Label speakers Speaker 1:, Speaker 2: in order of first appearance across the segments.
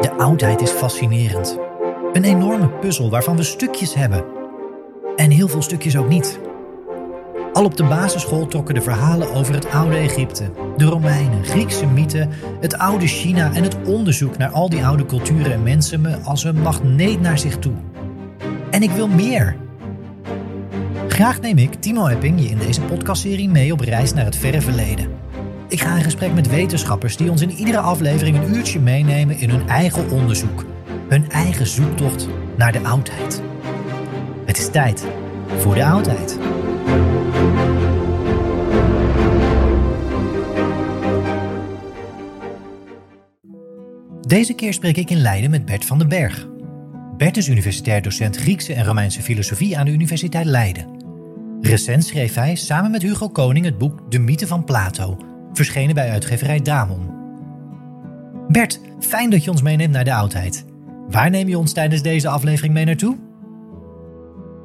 Speaker 1: De oudheid is fascinerend. Een enorme puzzel waarvan we stukjes hebben. En heel veel stukjes ook niet. Al op de basisschool trokken de verhalen over het oude Egypte, de Romeinen, Griekse mythen, het oude China en het onderzoek naar al die oude culturen en mensen me als een magneet naar zich toe. En ik wil meer. Graag neem ik, Timo Epping, je in deze podcastserie mee op reis naar het verre verleden. Ik ga in gesprek met wetenschappers die ons in iedere aflevering een uurtje meenemen in hun eigen onderzoek, hun eigen zoektocht naar de oudheid. Het is tijd voor de oudheid. Deze keer spreek ik in Leiden met Bert van den Berg. Bert is universitair docent Griekse en Romeinse filosofie aan de Universiteit Leiden. Recent schreef hij samen met Hugo Koning het boek De Mythe van Plato, verschenen bij uitgeverij Damon. Bert, fijn dat je ons meeneemt naar de oudheid. Waar neem je ons tijdens deze aflevering mee naartoe?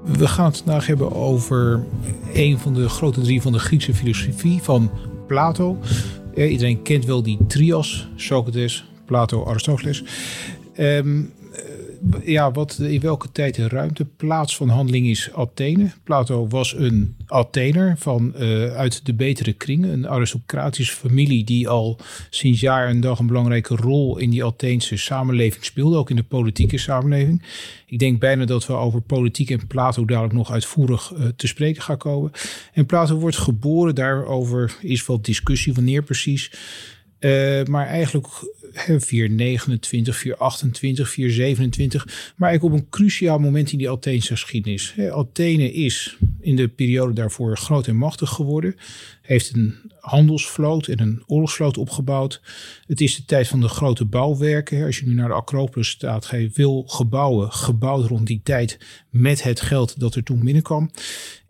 Speaker 2: We gaan het vandaag hebben over een van de grote drie van de Griekse filosofie van Plato. Iedereen kent wel die trias, Socrates, Plato, Aristoteles. Ehm, ja, wat in welke tijd en ruimte plaats van handeling is Athene. Plato was een Athener van, uh, uit de betere kringen, een aristocratische familie die al sinds jaar en dag een belangrijke rol in die Atheense samenleving speelde, ook in de politieke samenleving. Ik denk bijna dat we over politiek en Plato dadelijk nog uitvoerig uh, te spreken gaan komen. En Plato wordt geboren, daarover is wel discussie wanneer precies. Uh, maar eigenlijk 429, 428, 427. Maar eigenlijk op een cruciaal moment in die Atheense geschiedenis. Athene is in de periode daarvoor groot en machtig geworden. Heeft een handelsvloot en een oorlogsvloot opgebouwd. Het is de tijd van de grote bouwwerken. Als je nu naar de Acropolis staat, ga je veel gebouwen gebouwd rond die tijd met het geld dat er toen binnenkwam.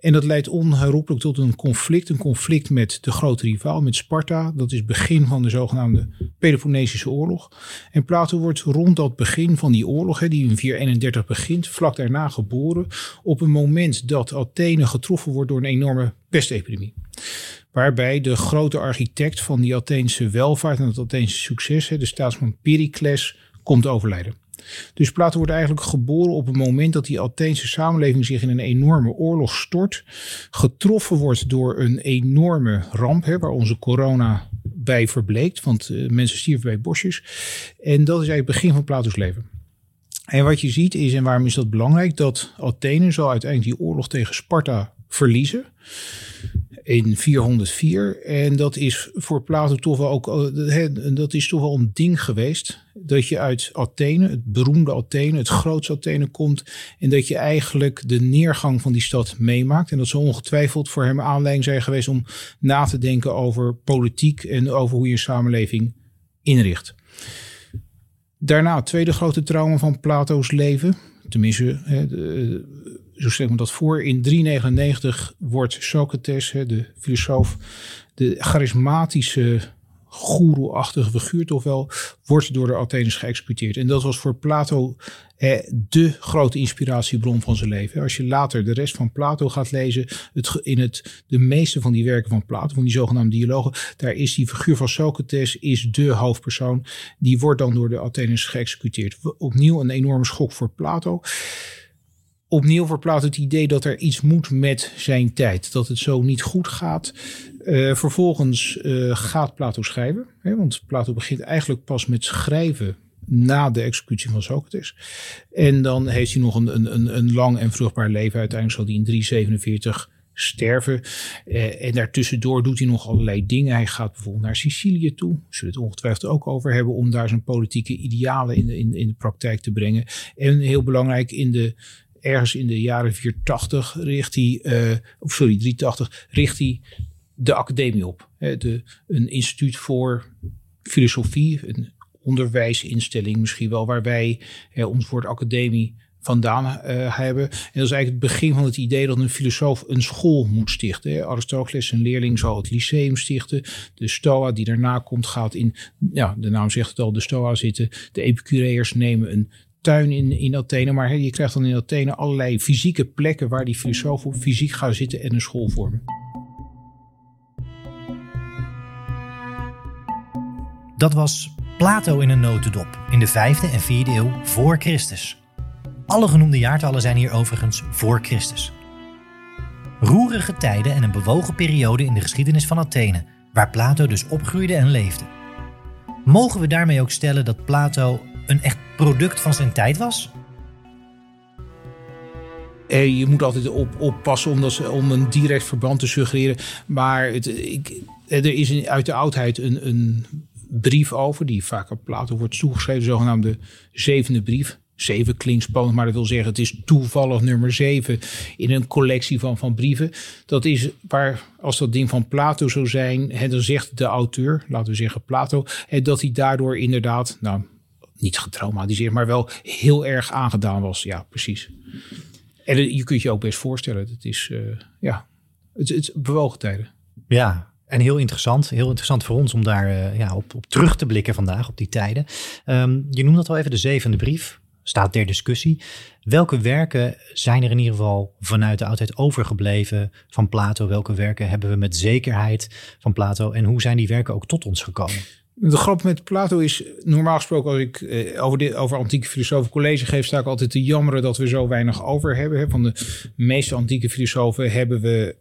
Speaker 2: En dat leidt onherroepelijk tot een conflict. Een conflict met de grote rivaal, met Sparta. Dat is begin van de zogenaamde Peloponnesische oorlog. En Plato wordt rond dat begin van die oorlog, die in 431 begint, vlak daarna geboren. Op een moment dat Athene getroffen wordt door een enorme pestepidemie. Waarbij de grote architect van die Atheense welvaart en het Atheense succes, de staatsman Pericles, komt overlijden. Dus Plato wordt eigenlijk geboren op het moment dat die Atheense samenleving zich in een enorme oorlog stort. Getroffen wordt door een enorme ramp, hè, waar onze corona bij verbleekt. Want uh, mensen stierven bij bosjes. En dat is eigenlijk het begin van Plato's leven. En wat je ziet is, en waarom is dat belangrijk, dat Athene zal uiteindelijk die oorlog tegen Sparta verliezen in 404. En dat is voor Plato toch wel ook, dat is toch wel een ding geweest. Dat je uit Athene, het beroemde Athene, het grootste Athene komt. En dat je eigenlijk de neergang van die stad meemaakt. En dat zou ongetwijfeld voor hem aanleiding zijn geweest om na te denken over politiek en over hoe je een samenleving inricht. Daarna het tweede grote trauma van Plato's leven. Tenminste, zo stel ik me dat voor. In 399 wordt Socrates, de filosoof, de charismatische goeroe-achtige figuur toch wel, wordt door de Atheners geëxecuteerd. En dat was voor Plato eh, de grote inspiratiebron van zijn leven. Als je later de rest van Plato gaat lezen, het, in het, de meeste van die werken van Plato, van die zogenaamde dialogen, daar is die figuur van Socrates is de hoofdpersoon. Die wordt dan door de Atheners geëxecuteerd. Opnieuw een enorme schok voor Plato opnieuw voor Plato het idee dat er iets moet met zijn tijd. Dat het zo niet goed gaat. Uh, vervolgens uh, gaat Plato schrijven. Hè, want Plato begint eigenlijk pas met schrijven na de executie van Socrates. En dan heeft hij nog een, een, een lang en vruchtbaar leven. Uiteindelijk zal hij in 347 sterven. Uh, en daartussendoor doet hij nog allerlei dingen. Hij gaat bijvoorbeeld naar Sicilië toe. Zullen we het ongetwijfeld ook over hebben. Om daar zijn politieke idealen in de, in, in de praktijk te brengen. En heel belangrijk in de ergens in de jaren 480 richt hij, of sorry, 380, richt hij de academie op. de, een instituut voor filosofie, een onderwijsinstelling misschien wel, waar wij ons woord academie vandaan uh, hebben. En dat is eigenlijk het begin van het idee dat een filosoof een school moet stichten. Aristoteles, een leerling, zal het lyceum stichten. De Stoa die daarna komt gaat in, ja, de naam zegt het al, de Stoa zitten. De Epicureërs nemen een tuin in, in Athene. Maar je krijgt dan in Athene allerlei fysieke plekken waar die filosofen fysiek gaan zitten en een school vormen.
Speaker 1: Dat was Plato in een notendop in de 5e en 4e eeuw voor Christus. Alle genoemde jaartallen zijn hier overigens voor Christus. Roerige tijden en een bewogen periode in de geschiedenis van Athene, waar Plato dus opgroeide en leefde. Mogen we daarmee ook stellen dat Plato een echt product van zijn tijd was?
Speaker 2: Eh, je moet altijd op, oppassen om, om een direct verband te suggereren. Maar het, ik, er is uit de oudheid een, een brief over, die vaak op Plato wordt toegeschreven, de zogenaamde zevende brief. Zeven klinkt spannend, maar dat wil zeggen het is toevallig nummer zeven in een collectie van, van brieven. Dat is waar, als dat ding van Plato zou zijn, hè, dan zegt de auteur, laten we zeggen Plato, hè, dat hij daardoor inderdaad, nou niet getraumatiseerd, maar wel heel erg aangedaan was. Ja, precies. En je kunt je ook best voorstellen, het is, uh, ja, het, het bewogen tijden.
Speaker 1: Ja, en heel interessant. Heel interessant voor ons om daar uh, ja, op, op, terug te blikken vandaag, op die tijden. Um, je noemt dat al even, de zevende brief. Staat ter discussie. Welke werken zijn er in ieder geval vanuit de oudheid overgebleven van Plato? Welke werken hebben we met zekerheid van Plato? En hoe zijn die werken ook tot ons gekomen?
Speaker 2: De grap met Plato is, normaal gesproken als ik eh, over, dit, over antieke filosofen college geef, sta ik altijd te jammeren dat we zo weinig over hebben. Van de meeste antieke filosofen hebben we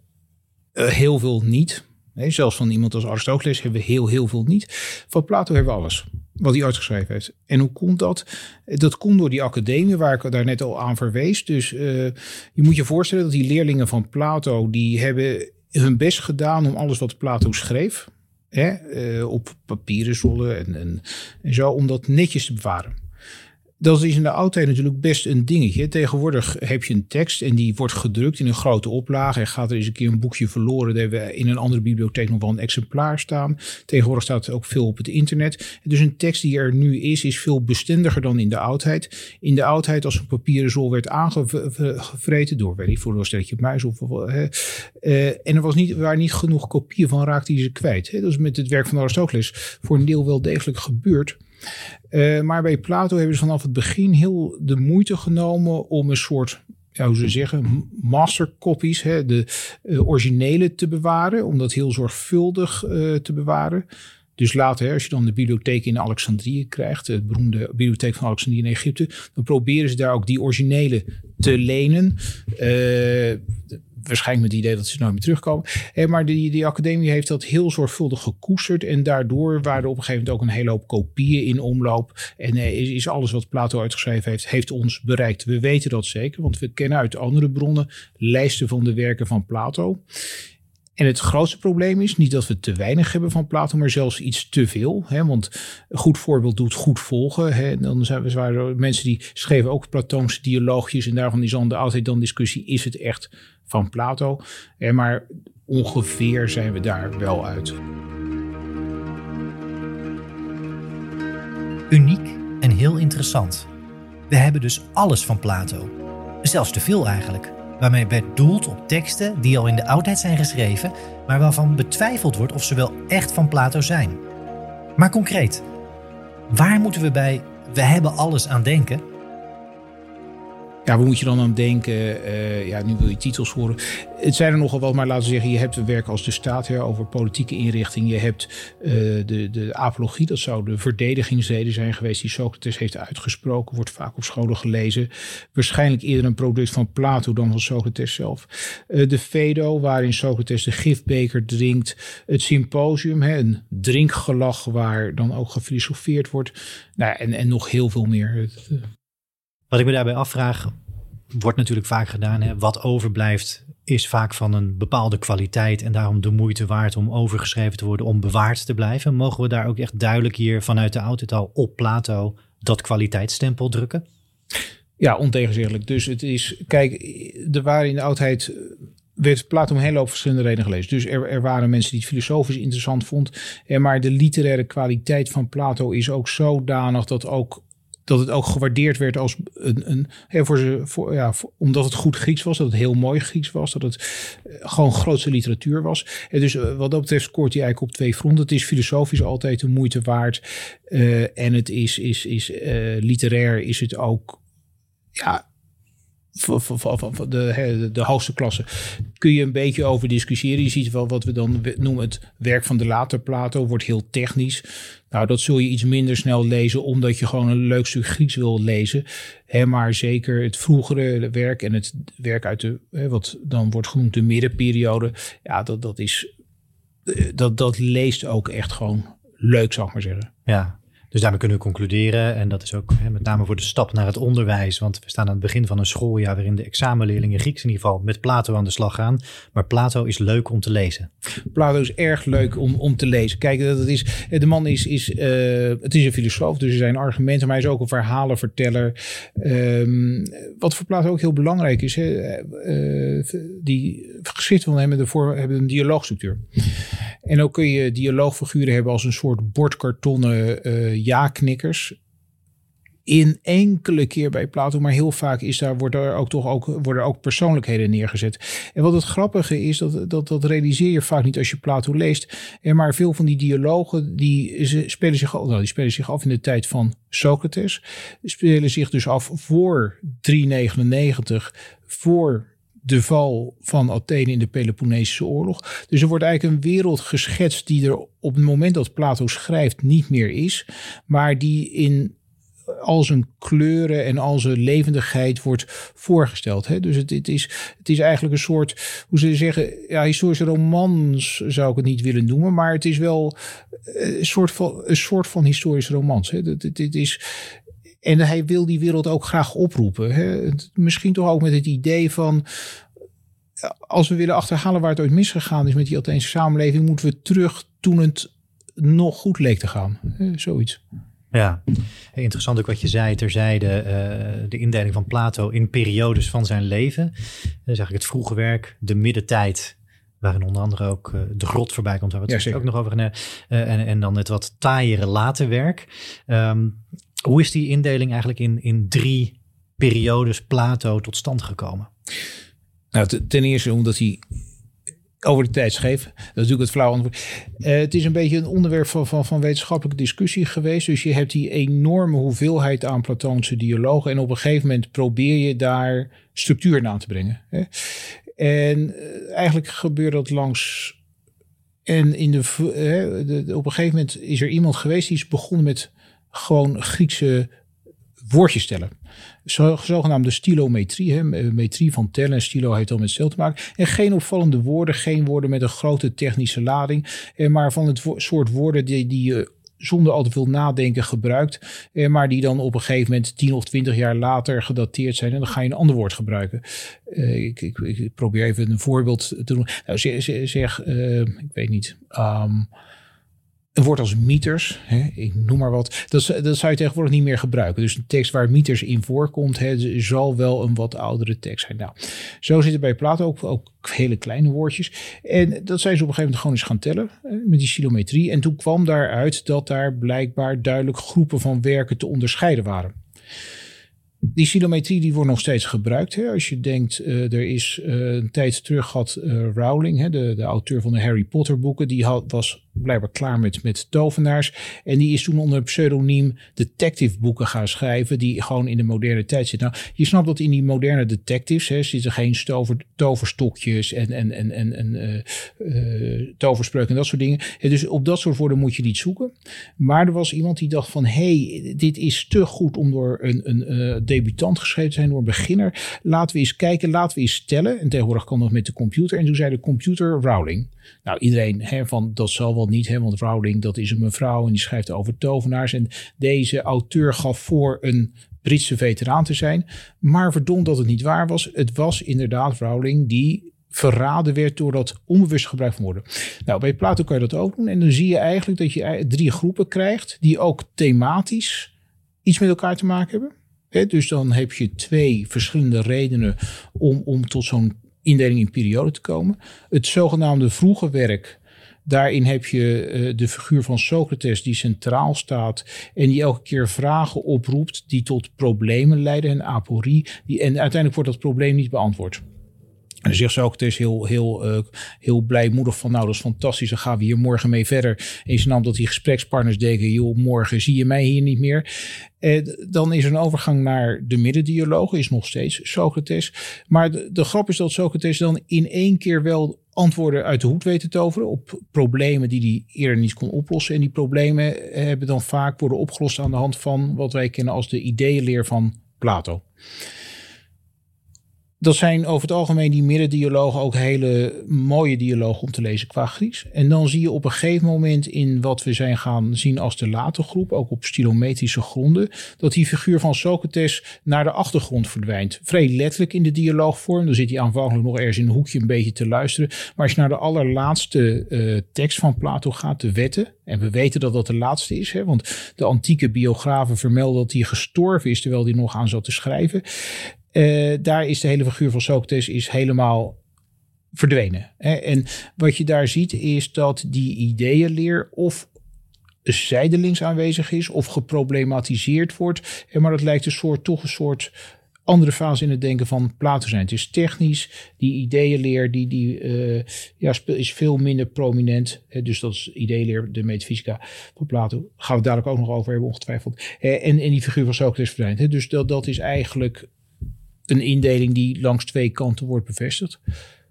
Speaker 2: uh, heel veel niet. Nee, zelfs van iemand als Aristoteles hebben we heel, heel veel niet. Van Plato hebben we alles wat hij uitgeschreven heeft. En hoe komt dat? Dat komt door die academie waar ik daar net al aan verwees. Dus je moet je voorstellen dat die leerlingen van Plato, die hebben hun best gedaan om alles wat Plato schreef, uh, op papieren rollen en, en, en zo, om dat netjes te bewaren dat is in de oudheid natuurlijk best een dingetje. Tegenwoordig heb je een tekst en die wordt gedrukt in een grote oplage. Er gaat er eens een keer een boekje verloren. Daar hebben we in een andere bibliotheek nog wel een exemplaar staan. Tegenwoordig staat ook veel op het internet. Dus een tekst die er nu is, is veel bestendiger dan in de oudheid. In de oudheid, als een papieren zol werd aangevreten door, weet ik voor een stelletje muis of uh, en er was niet, waren niet genoeg kopieën van, raakte hij ze kwijt. Hè. Dat is met het werk van Aristoteles voor een deel wel degelijk gebeurd. Uh, maar bij Plato hebben ze vanaf het begin heel de moeite genomen om een soort ja, hoe ze zeggen, mastercopies, hè, de uh, originele te bewaren, om dat heel zorgvuldig uh, te bewaren. Dus later, als je dan de bibliotheek in Alexandrië krijgt, de beroemde bibliotheek van Alexandrië in Egypte, dan proberen ze daar ook die originele te lenen. Waarschijnlijk met het idee dat ze nooit meer terugkomen. Eh, maar die, die academie heeft dat heel zorgvuldig gekoesterd. En daardoor waren er op een gegeven moment ook een hele hoop kopieën in omloop. En eh, is, alles wat Plato uitgeschreven heeft, heeft ons bereikt. We weten dat zeker, want we kennen uit andere bronnen lijsten van de werken van Plato. En het grootste probleem is niet dat we te weinig hebben van Plato, maar zelfs iets te veel. Hè? Want goed voorbeeld doet goed volgen. Hè? Dan zijn we zware mensen die schreven ook Platoonse dialoogjes. En daarvan is dan altijd dan discussie: is het echt van Plato? Eh, maar ongeveer zijn we daar wel uit.
Speaker 1: Uniek en heel interessant. We hebben dus alles van Plato. Zelfs te veel eigenlijk. waarmee werd doeld op teksten die al in de oudheid zijn geschreven, maar waarvan betwijfeld wordt of ze wel echt van Plato zijn. Maar concreet, waar moeten we bij we hebben alles aan denken?
Speaker 2: Ja, waar moet je dan aan denken? Uh, ja, nu wil je titels horen. Het zijn er nogal wat, maar laten we zeggen, je hebt werk als de staat hè, over politieke inrichting. Je hebt uh, de, de apologie, dat zou de verdedigingsreden zijn geweest die Socrates heeft uitgesproken, wordt vaak op scholen gelezen. Waarschijnlijk eerder een product van Plato dan van Socrates zelf. Uh, de Phaedo, waarin Socrates de gifbeker drinkt. Het symposium, hè, een drinkgelach waar dan ook gefilosofeerd wordt. Nou, en, en nog heel veel meer.
Speaker 1: Wat ik me daarbij afvraag, wordt natuurlijk vaak gedaan. Hè? Wat overblijft is vaak van een bepaalde kwaliteit en daarom de moeite waard om overgeschreven te worden, om bewaard te blijven. Mogen we daar ook echt duidelijk hier vanuit de oudheid op Plato dat kwaliteitsstempel drukken?
Speaker 2: Ja, ontegenzeggelijk. Dus het is, kijk, er waren in de oudheid werd Plato om hele hoop verschillende redenen gelezen. Dus er, er, waren mensen die het filosofisch interessant vonden. Maar de literaire kwaliteit van Plato is ook zodanig dat ook dat het ook gewaardeerd werd als een, een hè, voor ze, voor, ja, omdat het goed Grieks was, dat het heel mooi Grieks was, dat het eh, gewoon grootste literatuur was. En dus eh, wat dat betreft scoort hij eigenlijk op twee fronten. Het is filosofisch altijd de moeite waard uh, en het is, is, is literair is het ook ja, de, de hoogste klasse. Kun je een beetje over discussiëren. Je ziet wel wat we dan noemen het werk van de later Plato, wordt heel technisch. Nou, dat zul je iets minder snel lezen, omdat je gewoon een leuk stuk Grieks wil lezen. He, maar zeker het vroegere werk en het werk uit de, wat dan wordt genoemd de middenperiode. Ja, dat, dat is, dat, dat leest ook echt gewoon leuk, zou ik maar zeggen.
Speaker 1: Ja, dus daarmee kunnen we concluderen, en dat is ook hè, met name voor de stap naar het onderwijs, want we staan aan het begin van een schooljaar waarin de examenleerlingen Grieks in ieder geval met Plato aan de slag gaan. Maar Plato is leuk om te lezen.
Speaker 2: Plato is erg leuk om, om te lezen. Kijk, dat is, de man is, is, uh, het is een filosoof, dus er zijn argumenten, maar hij is ook een verhalenverteller. Um, wat voor Plato ook heel belangrijk is, hè, uh, die geschriften hebben, voor, hebben een dialoogstructuur. En ook kun je dialoogfiguren hebben als een soort bordkartonnen uh, ja-knikkers. In enkele keer bij Plato, maar heel vaak is daar, wordt er ook toch ook, worden ook persoonlijkheden neergezet. En wat het grappige is, dat, dat, dat realiseer je vaak niet als je Plato leest. En maar veel van die dialogen, die spelen zich, nou, die spelen zich af in de tijd van Socrates. Spelen zich dus af voor 399, voor de val van Athene in de Peloponnesische oorlog. Dus er wordt eigenlijk een wereld geschetst die er op het moment dat Plato schrijft niet meer is, maar die in al zijn kleuren en al zijn levendigheid wordt voorgesteld. Hè? Dus het, is, het is eigenlijk een soort, hoe ze zeggen, ja, historische romans zou ik het niet willen noemen, maar het is wel een soort van, een soort van historische romans. Hè? Het is, en hij wil die wereld ook graag oproepen. Hè? Misschien toch ook met het idee van. Als we willen achterhalen waar het ooit misgegaan is met die Atheense samenleving, moeten we terug toen het nog goed leek te gaan. Zoiets.
Speaker 1: Ja, interessant ook wat je zei terzijde, uh, de indeling van Plato in periodes van zijn leven. Dat is eigenlijk het vroege werk, de middentijd, waarin onder andere ook uh, de grot voorbij komt, waar we het ja, ook nog over gaan uh, en, en dan het wat taaiere late werk. Um, hoe is die indeling eigenlijk in, in drie periodes Plato tot stand gekomen?
Speaker 2: Nou, ten eerste omdat hij over de tijd schreef. Dat is natuurlijk het flauw antwoord. Uh, het is een beetje een onderwerp van, van, van wetenschappelijke discussie geweest. Dus je hebt die enorme hoeveelheid aan Platoonse dialogen. En op een gegeven moment probeer je daar structuur aan te brengen. Hè? En uh, eigenlijk gebeurt dat langs. En in de, de, op een gegeven moment is er iemand geweest die is begonnen met gewoon Griekse woordjes stellen. Zo, zogenaamde stilometrie, hè, metrie van tellen en stilo heeft al met stil te maken. En geen opvallende woorden, geen woorden met een grote technische lading, maar van het soort woorden die, die je zonder al te veel nadenken gebruikt, maar die dan op een gegeven moment 10 of 20 jaar later gedateerd zijn en dan ga je een ander woord gebruiken. Uh, ik, ik, probeer even een voorbeeld te doen. Nou, zeg, zeg ik weet niet. Um, een woord als meters, hè, ik noem maar wat, dat, dat zou je tegenwoordig niet meer gebruiken. Dus een tekst waar meters in voorkomt, hè, zal wel een wat oudere tekst zijn. Nou, zo zitten bij Plato ook, ook hele kleine woordjes. En dat zijn ze op een gegeven moment gewoon eens gaan tellen met die kilometrie. En toen kwam daaruit dat daar blijkbaar duidelijk groepen van werken te onderscheiden waren. die silometrie die wordt nog steeds gebruikt. Hè? Als je denkt, uh, er is uh, een tijd terug had uh, Rowling, hè, de, de auteur van de Harry Potter boeken, die had, was blijkbaar klaar met, met tovenaars. En die is toen onder pseudoniem detective boeken gaan schrijven, die gewoon in de moderne tijd zitten. Nou, je snapt dat in die moderne detectives hè, zitten geen stover, toverstokjes en, en, en, en, en uh, toverspreuken en dat soort dingen. En dus op dat soort woorden moet je niet zoeken. Maar er was iemand die dacht van, hey, dit is te goed om door een, een uh, debutant geschreven te zijn, door een beginner. Laten we eens kijken, laten we eens stellen. En tegenwoordig kan dat met de computer. En toen zei de computer Rowling. Nou, iedereen hè, van dat zal wel niet, hè, want Rowling dat is een mevrouw en die schrijft over tovenaars. En deze auteur gaf voor een Britse veteraan te zijn. Maar verdomd dat het niet waar was. Het was inderdaad Rowling die verraden werd door dat onbewust gebruik van woorden. Nou, bij Plato kan je dat ook doen. En dan zie je eigenlijk dat je drie groepen krijgt die ook thematisch iets met elkaar te maken hebben. He, dus dan heb je twee verschillende redenen om, om tot zo'n indeling in periode te komen. Het zogenaamde vroege werk. Daarin heb je uh, de figuur van Socrates die centraal staat en die elke keer vragen oproept die tot problemen leiden, een aporie. Die, en uiteindelijk wordt dat probleem niet beantwoord. En zegt Socrates heel, heel, uh, heel blijmoedig van nou dat is fantastisch, dan gaan we hier morgen mee verder. En je snapt dat die gesprekspartners denken, joh morgen zie je mij hier niet meer. Eh, dan is er een overgang naar de middendialoog, is nog steeds Socrates. Maar de, de grap is dat Socrates dan in één keer wel antwoorden uit de hoed weet te toveren op problemen die hij eerder niet kon oplossen. En die problemen hebben dan vaak worden opgelost aan de hand van wat wij kennen als de ideeënleer van Plato dat zijn over het algemeen die middendialogen ook hele mooie dialogen om te lezen qua Grieks. En dan zie je op een gegeven moment in wat we zijn gaan zien als de late groep, ook op stilometrische gronden, dat die figuur van Socrates naar de achtergrond verdwijnt. Vrij letterlijk in de dialoogvorm. Dan zit hij aanvankelijk nog ergens in een hoekje een beetje te luisteren. Maar als je naar de allerlaatste uh, tekst van Plato gaat, de wetten, en we weten dat dat de laatste is, hè, want de antieke biografen vermelden dat hij gestorven is terwijl hij nog aan zat te schrijven. Uh, daar is de hele figuur van Socrates is helemaal verdwenen. Hè? En wat je daar ziet is dat die ideeënleer of zijdelings aanwezig is of geproblematiseerd wordt. Maar dat lijkt een soort, toch een soort andere fase in het denken van Plato zijn. Het is technisch, die ideeënleer die, die, uh, ja, is veel minder prominent. Hè, dus dat is ideeënleer, de metafysica van Plato. Gaan we dadelijk ook nog over hebben, ongetwijfeld. en, en die figuur van Socrates verdwijnt. Hè, dus dat, dat is eigenlijk een indeling die langs twee kanten wordt bevestigd.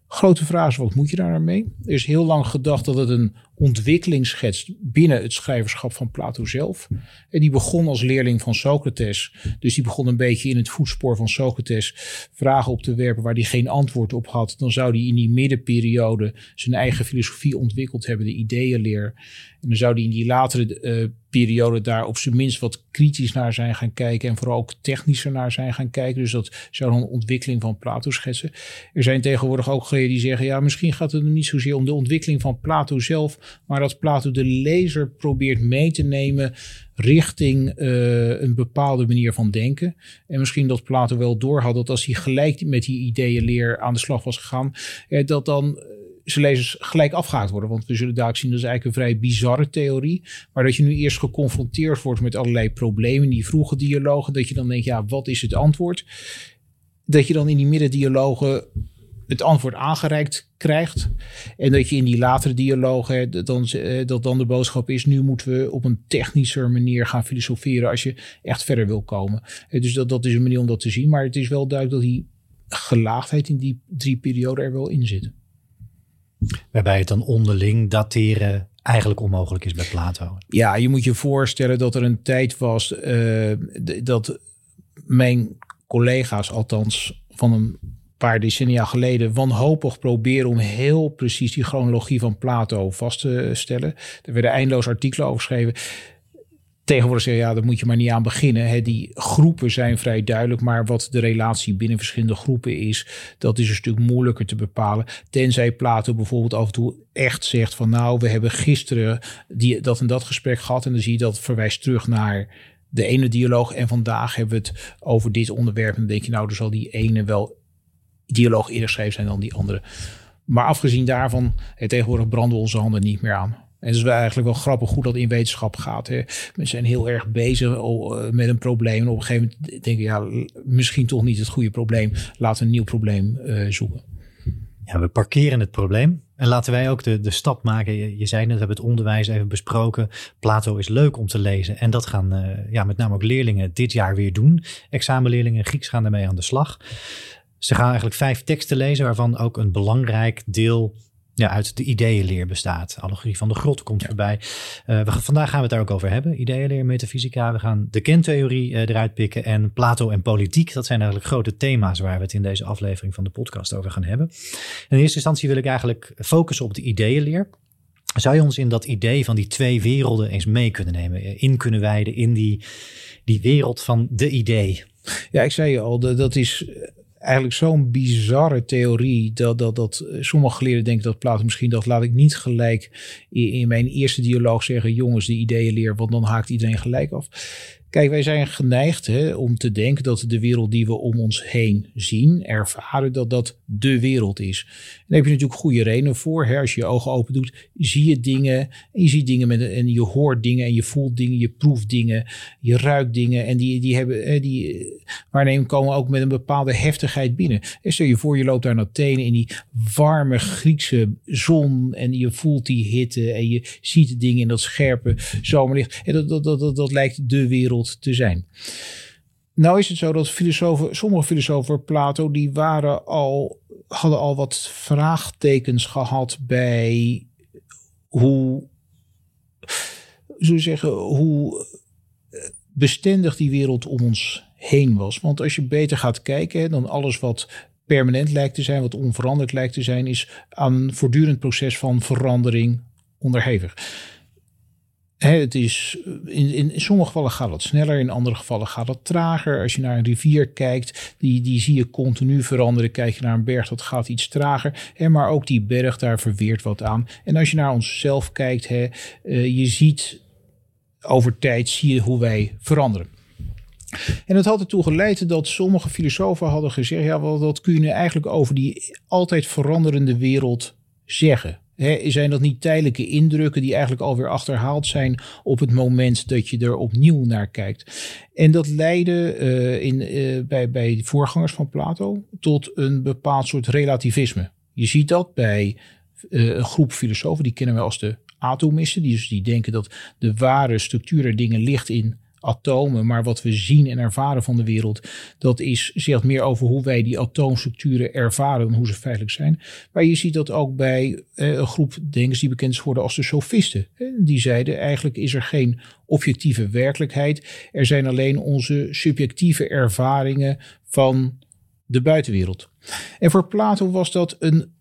Speaker 2: Grote vraag is, wat moet je daar nou mee? Er is heel lang gedacht dat het een ontwikkeling schetst binnen het schrijverschap van Plato zelf. En die begon als leerling van Socrates. Dus die begon een beetje in het voetspoor van Socrates vragen op te werpen waar hij geen antwoord op had. Dan zou hij in die middenperiode zijn eigen filosofie ontwikkeld hebben, de ideeënleer. En dan zou hij in die latere uh, periode daar op zijn minst wat kritisch naar zijn gaan kijken. En vooral ook technischer naar zijn gaan kijken. Dus dat zou een ontwikkeling van Plato schetsen. Er zijn tegenwoordig ook geleerden die zeggen: ja, misschien gaat het niet zozeer om de ontwikkeling van Plato zelf. Maar dat Plato de lezer probeert mee te nemen richting uh, een bepaalde manier van denken. En misschien dat Plato wel doorhad dat als hij gelijk met die ideeënleer aan de slag was gegaan, eh, dat dan zijn lezers gelijk afgehaakt worden. Want we zullen daar zien, dat is eigenlijk een vrij bizarre theorie. Maar dat je nu eerst geconfronteerd wordt met allerlei problemen, die vroege dialogen, dat je dan denkt, ja, wat is het antwoord? Dat je dan in die middendialogen het antwoord aangereikt krijgt. En dat je in die latere dialogen, dan, eh, dat dan de boodschap is, nu moeten we op een technischer manier gaan filosoferen als je echt verder wil komen. Eh, dus dat, dat is een manier om dat te zien. Maar het is wel duidelijk dat die gelaagdheid in die drie perioden er wel in zit.
Speaker 1: Waarbij het dan onderling dateren eigenlijk onmogelijk is bij Plato.
Speaker 2: Ja, je moet je voorstellen dat er een tijd was uh, dat mijn collega's, althans van een paar decennia geleden, wanhopig proberen om heel precies die chronologie van Plato vast te stellen. Er werden eindeloos artikelen over geschreven. Tegenwoordig zeggen ja, daar moet je maar niet aan beginnen. Die groepen zijn vrij duidelijk, maar wat de relatie binnen verschillende groepen is, dat is een stuk moeilijker te bepalen. Tenzij Plato bijvoorbeeld af en toe echt zegt van nou, we hebben gisteren die, dat en dat gesprek gehad en dan zie je dat verwijst terug naar de ene dialoog en vandaag hebben we het over dit onderwerp en dan denk je nou, er zal die ene wel dialoog eerder zijn dan die andere. Maar afgezien daarvan, tegenwoordig branden onze handen niet meer aan. En het is eigenlijk wel grappig hoe dat in wetenschap gaat. Hè. We zijn heel erg bezig oh, met een probleem. En op een gegeven moment denken ja, misschien toch niet het goede probleem. Laten we een nieuw probleem uh, zoeken.
Speaker 1: Ja, we parkeren het probleem. En laten wij ook de, de stap maken. Je, zei net, we hebben het onderwijs even besproken. Plato is leuk om te lezen. En dat gaan ja, met name ook leerlingen dit jaar weer doen. Examenleerlingen Grieks gaan daarmee aan de slag. Ze gaan eigenlijk vijf teksten lezen, waarvan ook een belangrijk deel ja, uit de ideeënleer bestaat. Allegorie van de grot komt voorbij. Uh, we, vandaag gaan we het daar ook over hebben. Ideeënleer, metafysica. We gaan de kentheorie uh, eruit pikken. En Plato en politiek. Dat zijn eigenlijk grote thema's waar we het in deze aflevering van de podcast over gaan hebben. In eerste instantie wil ik eigenlijk focussen op de ideeënleer. Zou je ons in dat idee van die twee werelden eens mee kunnen nemen? Eh, in kunnen wijden in die, die wereld van de idee?
Speaker 2: Ja, ik zei je al, dat is eigenlijk zo'n bizarre theorie dat, dat, dat sommige geleerden denken dat Plato misschien dat laat ik niet gelijk in, in mijn eerste dialoog zeggen, jongens, die ideeën leer, want dan haakt iedereen gelijk af. Kijk, wij zijn geneigd hè, om te denken dat de wereld die we om ons heen zien, ervaren, dat dat de wereld is. En daar heb je natuurlijk goede redenen voor. Als je je ogen open doet, zie je dingen. En je ziet dingen met, en je hoort dingen en je voelt dingen, je proeft dingen, je ruikt dingen. En die, die hebben, hè, die waarnemingen komen ook met een bepaalde heftigheid binnen. En stel je voor, je loopt daar naar Athene in die warme Griekse zon en je voelt die hitte en je ziet dingen in dat scherpe zomerlicht. En dat, dat, dat, dat, dat lijkt de wereld te zijn. Nou is het zo dat filosofen, sommige filosofen, Plato, die waren al, hadden al wat vraagtekens gehad bij hoe, zo zeggen, hoe bestendig die wereld om ons heen was. Want als je beter gaat kijken, dan alles wat permanent lijkt te zijn, wat onveranderlijk lijkt te zijn, is aan een voortdurend proces van verandering onderhevig het is, in, in, sommige gevallen gaat het sneller, in andere gevallen gaat het trager. Als je naar een rivier kijkt, die, die zie je continu veranderen. Kijk je naar een berg, dat gaat iets trager. Maar ook die berg, daar verweert wat aan. En als je naar onszelf kijkt, uh, je ziet over tijd zie je hoe wij veranderen. En dat had ertoe geleid dat sommige filosofen hadden gezegd: ja, wel, dat kun je eigenlijk over die altijd veranderende wereld zeggen zijn dat niet tijdelijke indrukken die eigenlijk alweer achterhaald zijn op het moment dat je er opnieuw naar kijkt? En dat leidde uh, in, uh, bij, bij voorgangers van Plato tot een bepaald soort relativisme. Je ziet dat bij uh, een groep filosofen, die kennen we als de atomisten, die, dus die denken dat de ware structuur er dingen ligt in atomen, maar wat we zien en ervaren van de wereld, dat is, zegt meer over hoe wij die atoomstructuren ervaren dan hoe ze feitelijk zijn. Maar je ziet dat ook bij eh, een groep denkers die bekend is geworden als de sofisten. Die zeiden eigenlijk is er geen objectieve werkelijkheid, er zijn alleen onze subjectieve ervaringen van de buitenwereld. En voor Plato was dat een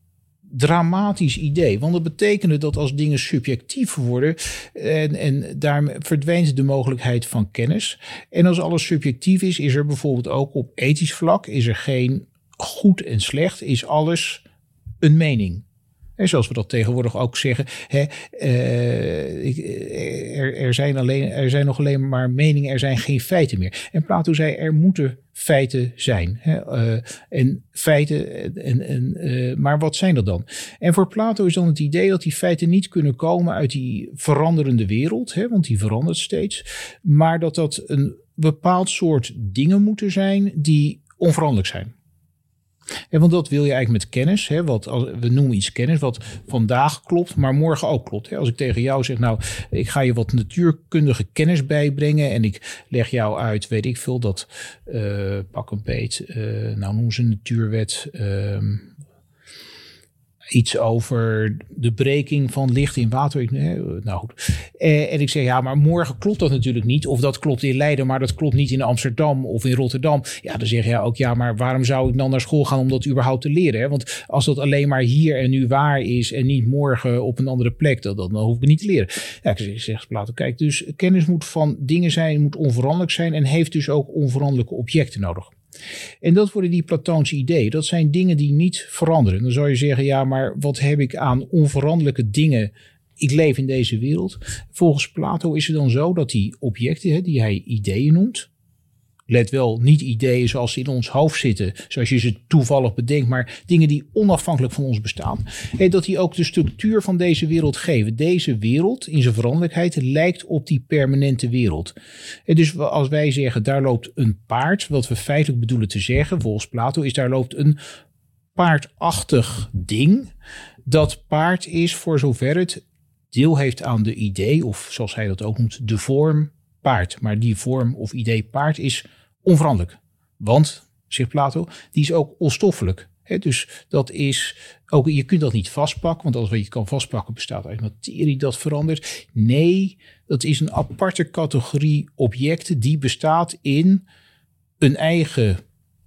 Speaker 2: dramatisch idee. Want dat betekende dat als dingen subjectief worden en, en daar verdwijnt de mogelijkheid van kennis. En als alles subjectief is, is er bijvoorbeeld ook op ethisch vlak, is er geen goed en slecht, is alles een mening. En zoals we dat tegenwoordig ook zeggen, hè, uh, er, er, zijn alleen, er zijn nog alleen maar meningen, er zijn geen feiten meer. En Plato zei, er moeten feiten zijn. Hè, uh, en feiten, en, en, maar wat zijn dat dan? En voor Plato is dan het idee dat die feiten niet kunnen komen uit die veranderende wereld, hè, want die verandert steeds, maar dat dat een bepaald soort dingen moeten zijn die onveranderlijk zijn. En want dat wil je eigenlijk met kennis. Hè, wat, we noemen iets kennis wat vandaag klopt, maar morgen ook klopt. Hè. Als ik tegen jou zeg, nou, ik ga je wat natuurkundige kennis bijbrengen. En ik leg jou uit, weet ik veel, dat uh, pak een beet. Uh, nou noemen ze natuurwet. Uh, iets over de breking van licht in water. Nou goed. Eh, en ik zeg, ja, maar morgen klopt dat natuurlijk niet. Of dat klopt in Leiden, maar dat klopt niet in Amsterdam of in Rotterdam. Ja, dan zeg je ook, ja, maar waarom zou ik dan naar school gaan om dat überhaupt te leren? Want als dat alleen maar hier en nu waar is en niet morgen op een andere plek, dan, hoef ik niet te leren. Ja, ik zeg, Plato, kijk, dus kennis moet van dingen zijn, moet onveranderlijk zijn en heeft dus ook onveranderlijke objecten nodig. En dat worden die Platoonse ideeën. Dat zijn dingen die niet veranderen. Dan zou je zeggen, ja, maar wat heb ik aan onveranderlijke dingen? Ik leef in deze wereld. Volgens Plato is het dan zo dat die objecten, die hij ideeën noemt, let wel, niet ideeën zoals ze in ons hoofd zitten, zoals je ze toevallig bedenkt, maar dingen die onafhankelijk van ons bestaan. En dat die ook de structuur van deze wereld geven. Deze wereld in zijn veranderlijkheid lijkt op die permanente wereld. En dus als wij zeggen, daar loopt een paard, wat we feitelijk bedoelen te zeggen, volgens Plato, is daar loopt een paardachtig ding. Dat paard is voor zover het deel heeft aan de idee, of zoals hij dat ook noemt, de vorm paard. Maar die vorm of idee paard is onveranderlijk. Want, zegt Plato, die is ook onstoffelijk. dus dat is ook, je kunt dat niet vastpakken, want alles wat je kan vastpakken bestaat uit materie dat verandert. Nee, dat is een aparte categorie objecten die bestaat in een eigen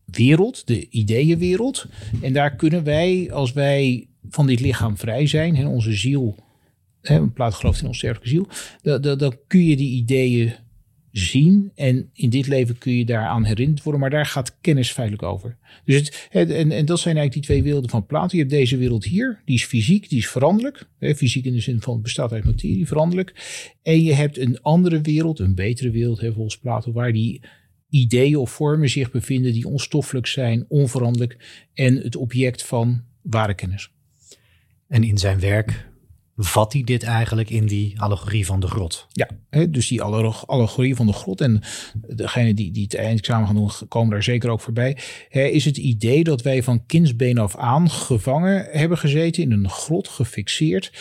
Speaker 2: wereld, de ideeënwereld. En daar kunnen wij, als wij van dit lichaam vrij zijn en onze ziel, hè, Plato gelooft in onze sterke ziel, dan, dan, dan kun je die ideeën zien. En in dit leven kun je daaraan herinnerd worden, maar daar gaat kennis feitelijk over. Dus het, en, en dat zijn eigenlijk die twee werelden van Plato. Je hebt deze wereld hier, die is fysiek, die is veranderlijk. Hè, fysiek in de zin van bestaat uit materie, veranderlijk. En je hebt een andere wereld, een betere wereld, hè, volgens Plato, waar die ideeën of vormen zich bevinden die onstoffelijk zijn, onveranderlijk en het object van ware kennis.
Speaker 1: En in zijn werk vat hij dit eigenlijk in die allegorie van de grot.
Speaker 2: Ja, dus die allegorie van de grot. En degene die, die het eindexamen gaan doen, komen daar zeker ook voorbij. Is het idee dat wij van kindsbeen af aan gevangen hebben gezeten in een grot, gefixeerd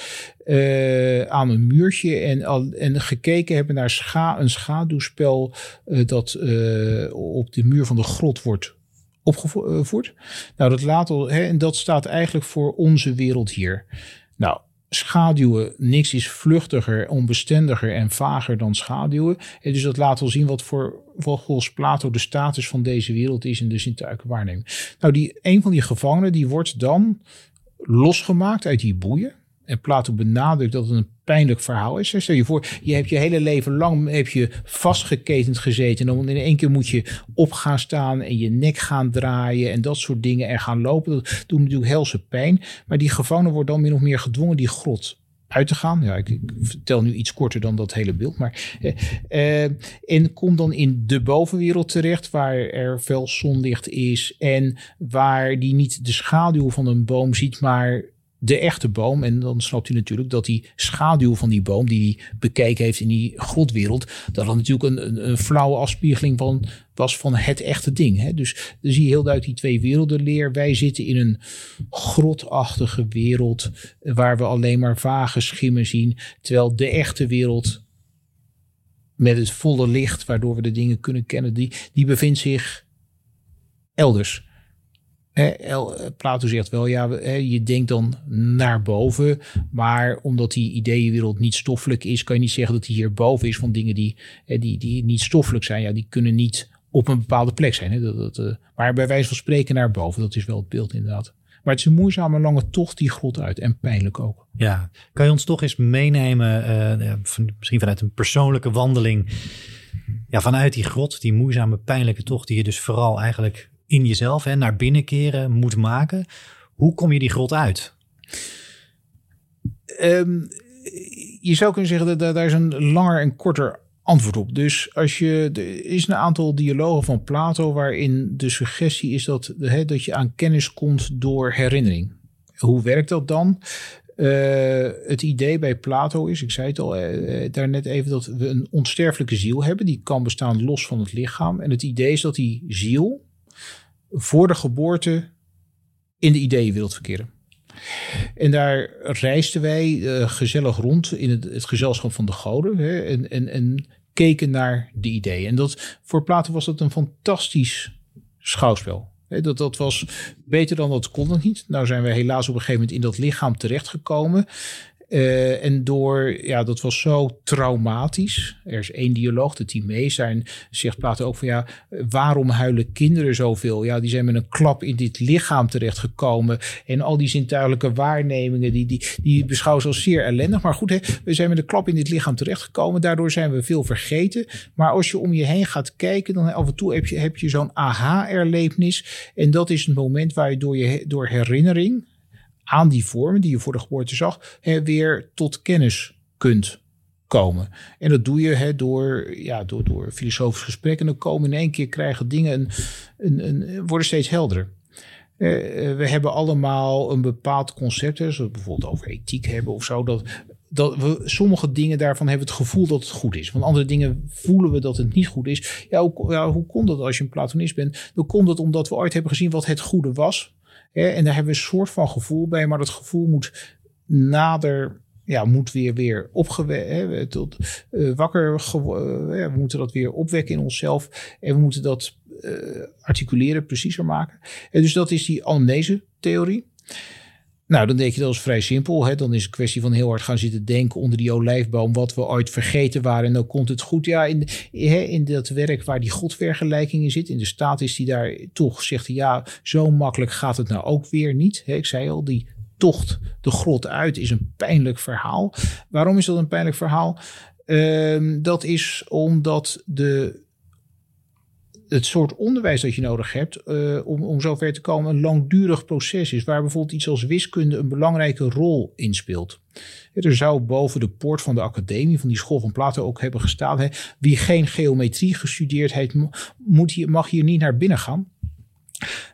Speaker 2: uh, aan een muurtje. En, en gekeken hebben naar scha een schaduwspel uh, dat uh, op de muur van de grot wordt opgevoerd. Nou, dat laat hè, en dat staat eigenlijk voor onze wereld hier. Nou, schaduwen, niks is vluchtiger, onbestendiger en vager dan schaduwen. En dus dat laat wel zien wat voor volgens Plato de status van deze wereld is in de zintuigelijke waarneming. Nou, die, een van die gevangenen die wordt dan losgemaakt uit die boeien. En Plato benadrukt dat het een pijnlijk verhaal is. Stel je voor, je hebt je hele leven lang heb je vastgeketend gezeten. En dan in één keer moet je op gaan staan en je nek gaan draaien en dat soort dingen en gaan lopen. Dat doet natuurlijk helse pijn. Maar die gevangene wordt dan min of meer gedwongen die grot uit te gaan. Ja, ik, vertel nu iets korter dan dat hele beeld. Maar, eh, eh, en komt dan in de bovenwereld terecht, waar er veel zonlicht is. En waar die niet de schaduw van een boom ziet, maar de echte boom. En dan snapt u natuurlijk dat die schaduw van die boom, die hij bekeken heeft in die grotwereld, dat dat natuurlijk een, een, een flauwe afspiegeling van, was van het echte ding. Hè? Dus dan zie je heel duidelijk die twee werelden leer. Wij zitten in een grotachtige wereld waar we alleen maar vage schimmen zien. Terwijl de echte wereld met het volle licht, waardoor we de dingen kunnen kennen, die, die bevindt zich elders. Plato zegt wel, ja, je denkt dan naar boven, maar omdat die ideeënwereld niet stoffelijk is, kan je niet zeggen dat die hier boven is van dingen die, die, die niet stoffelijk zijn. Ja, die kunnen niet op een bepaalde plek zijn. Hè? Dat, uh, maar bij wijze van spreken naar boven, dat is wel het beeld inderdaad. Maar het is een moeizame lange tocht die grot uit en pijnlijk ook.
Speaker 1: Ja, kan je ons toch eens meenemen, uh, misschien vanuit een persoonlijke wandeling, ja, vanuit die grot, die moeizame pijnlijke tocht die je dus vooral eigenlijk in jezelf hè, naar binnen keren moet maken. Hoe kom je die grot uit?
Speaker 2: Um, je zou kunnen zeggen dat daar is een langer en korter antwoord op. Dus als je, er is een aantal dialogen van Plato waarin de suggestie is dat, hè, dat je aan kennis komt door herinnering. Hoe werkt dat dan? Uh, het idee bij Plato is, ik zei het al uh, daarnet even, dat we een onsterfelijke ziel hebben. Die kan bestaan los van het lichaam. En het idee is dat die ziel, voor de geboorte in de ideeënwereld verkeren. En daar reisden wij uh, gezellig rond in het, het, gezelschap van de goden hè, en, en, en keken naar de ideeën. En dat, voor Plato was dat een fantastisch schouwspel. dat, dat was beter dan dat kon het niet. Nou zijn we helaas op een gegeven moment in dat lichaam terechtgekomen. Uh, en door, ja, dat was zo traumatisch. Er is één dialoog, de Timees, daarin zegt Plato ook van ja, waarom huilen kinderen zoveel? Ja, die zijn met een klap in dit lichaam terechtgekomen. En al die zintuigelijke waarnemingen, die, die, die beschouwen ze als zeer ellendig. Maar goed, hè, we zijn met een klap in dit lichaam terechtgekomen. Daardoor zijn we veel vergeten. Maar als je om je heen gaat kijken, dan af en toe heb je, heb je zo'n aha-erlevenis. En dat is het moment waar je door, je door herinnering aan die vormen die je voor de geboorte zag, hè, weer tot kennis kunt komen. En dat doe je hè, door, ja, door, door filosofisch gesprek. En dan komen in één keer krijgen dingen een, een, een, worden steeds helderder. Uh, we hebben allemaal een bepaald concept, zoals we bijvoorbeeld over ethiek hebben of zo. Dat, dat we sommige dingen daarvan hebben het gevoel dat het goed is. Want andere dingen voelen we dat het niet goed is. Ja, hoe, ja, hoe kon dat als je een Platonist bent? Dan kon dat omdat we ooit hebben gezien wat het goede was. En daar hebben we een soort van gevoel bij, maar dat gevoel moet nader ja, moet weer, weer opgewekt, tot, uh, wakker, uh, we moeten dat weer opwekken in onszelf en we moeten dat uh, articuleren, preciezer maken. En dus dat is die anamnese-theorie. Nou, dan denk je dat is vrij simpel. Hè? Dan is het kwestie van heel hard gaan zitten denken onder die olijfboom wat we ooit vergeten waren. En dan komt het goed. Ja, in, in dat werk waar die godvergelijking in zit, in de staat is die daar toch zegt, ja, zo makkelijk gaat het nou ook weer niet. Hè? Ik zei al, die tocht de grot uit is een pijnlijk verhaal. Waarom is dat een pijnlijk verhaal? Uh, dat is omdat de het soort onderwijs dat je nodig hebt uh, om, om zover te komen een langdurig proces is, waar bijvoorbeeld iets als wiskunde een belangrijke rol in speelt. Er zou boven de poort van de academie, van die school van Plato ook hebben gestaan, hè, wie geen geometrie gestudeerd heeft, moet hier, mag hier niet naar binnen gaan.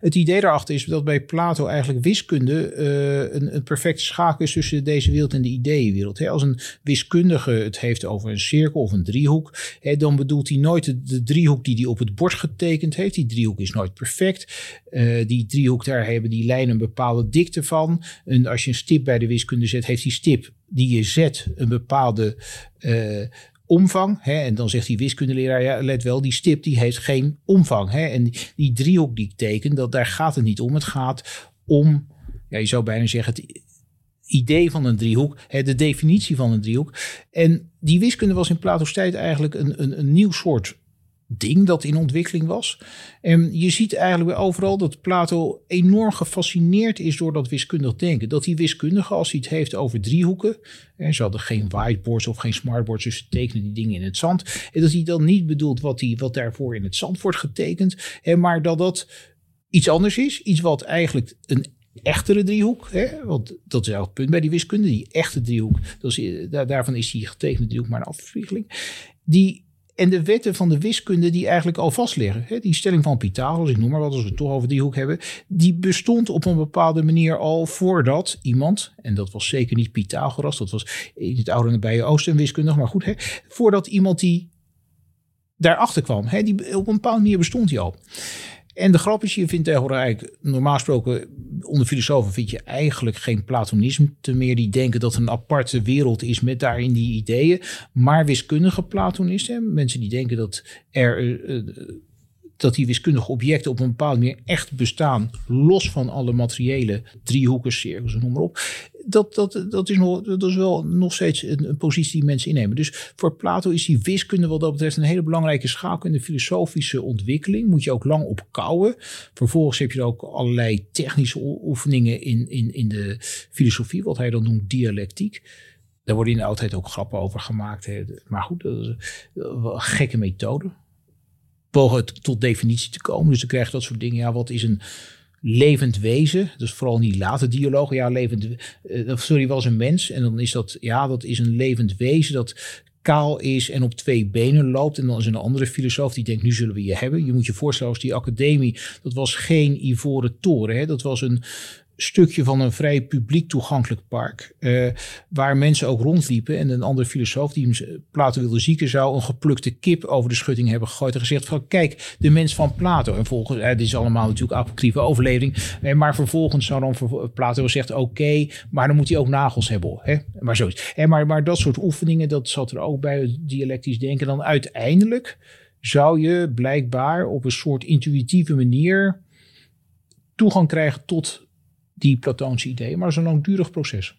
Speaker 2: Het idee daarachter is dat bij Plato eigenlijk wiskunde uh, een, een perfecte schakel is tussen deze wereld en de ideeënwereld. als een wiskundige het heeft over een cirkel of een driehoek, dan bedoelt hij nooit de, driehoek die hij op het bord getekend heeft. Die driehoek is nooit perfect. Uh, die driehoek, daar hebben die lijnen een bepaalde dikte van. En als je een stip bij de wiskunde zet, heeft die stip die je zet een bepaalde uh, omvang. Hè, en dan zegt die wiskundeleraar, ja, let wel, die stip die heeft geen omvang. Hè, en die, driehoek die ik teken, dat, daar gaat het niet om. Het gaat om, ja, je zou bijna zeggen, het idee van een driehoek, hè, de definitie van een driehoek. En die wiskunde was in Plato's tijd eigenlijk een, een, een nieuw soort ding dat in ontwikkeling was. En je ziet eigenlijk overal dat Plato enorm gefascineerd is door dat wiskundig denken. Dat die wiskundige, als hij het heeft over driehoeken, en ze hadden geen whiteboards of geen smartboards, dus ze tekenen die dingen in het zand. En dat hij dan niet bedoelt wat, die, wat daarvoor in het zand wordt getekend, en maar dat dat iets anders is. Iets wat eigenlijk een echtere driehoek. Hè? Want dat is het punt bij die wiskunde. Die echte driehoek, dat is, daarvan is die getekende driehoek maar een afspiegeling. Die en de wetten van de wiskunde die eigenlijk al vastliggen. Hè, die stelling van Pythagoras, ik noem maar wat, als we het toch over die hoek hebben. Die bestond op een bepaalde manier al voordat iemand, en dat was zeker niet Pythagoras, dat was in het oude bij Oosten wiskundig, maar goed, voordat iemand die daarachter kwam. Die, op een bepaalde manier bestond die al. En de grap is, je vindt tegenwoordig normaal gesproken onder filosofen vind je eigenlijk geen platonisme meer. Die denken dat een aparte wereld is met daarin die ideeën. Maar wiskundige platonisten, mensen die denken dat er... Uh, dat die wiskundige objecten op een bepaalde manier echt bestaan, los van alle materiële driehoeken, cirkels noem maar op dat, dat, dat, is nog, dat is wel nog steeds een, positie die mensen innemen. Dus voor Plato is die wiskunde wat dat betreft een hele belangrijke schakel in de filosofische ontwikkeling. Moet je ook lang op kouwen. Vervolgens heb je ook allerlei technische oefeningen in, in, in de filosofie, wat hij dan noemt dialectiek. Daar worden in de oudheid ook grappen over gemaakt. Maar goed, dat is een gekke methode. Pogen tot definitie te komen. Dus dan krijg je dat soort dingen. Ja, wat is een levend wezen. Dus vooral niet late dialogen. Ja, levend. Uh, sorry, was een mens. En dan is dat, ja, dat is een levend wezen dat kaal is en op twee benen loopt. En dan is een andere filosoof die denkt, nu zullen we je hebben. Je moet je voorstellen, als die academie, dat was geen ivoren toren. Hè? Dat was een, stukje van een vrij publiek toegankelijk park. Uh, waar mensen ook rondliepen. En een andere filosoof die hem Plato wilde zieken zou een geplukte kip over de schutting hebben gegooid. En gezegd van kijk, de mens van Plato. En volgens, uh, dit is allemaal natuurlijk apocryfe overlevering. Uh, maar vervolgens zou dan Plato zegt oké, maar dan moet hij ook nagels hebben. Hè? Maar zoiets. Maar, maar dat soort oefeningen, dat zat er ook bij dialectisch denken. Dan uiteindelijk zou je blijkbaar op een soort intuïtieve manier toegang krijgen tot die Platoonse ideeën. Maar het is een langdurig proces.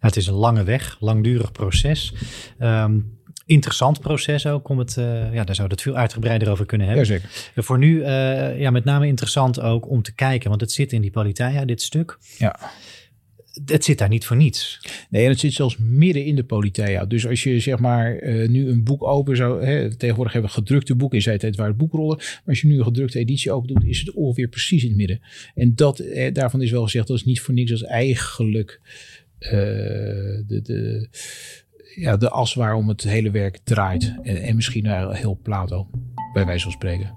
Speaker 1: Ja, het is een lange weg, langdurig proces. Um, interessant proces ook. Om het, uh, ja, daar zou het veel uitgebreider over kunnen hebben.
Speaker 2: Jazeker.
Speaker 1: Voor nu, uh, ja, met name interessant ook om te kijken, want het zit in die Politeia, dit stuk.
Speaker 2: Ja
Speaker 1: het zit daar niet voor niets.
Speaker 2: Nee, en het zit zelfs midden in de Politeia. Dus als je zeg maar uh, nu een boek open zou... Hè, tegenwoordig hebben we gedrukte boeken in zijn tijd waar het boekrollen. Maar als je nu een gedrukte editie open doet, is het ongeveer precies in het midden. En dat, eh, daarvan is wel gezegd, dat is niet voor niks als eigenlijk uh, de, de ja, de as waarom het hele werk draait. En, en misschien wel heel Plato, bij wijze van spreken.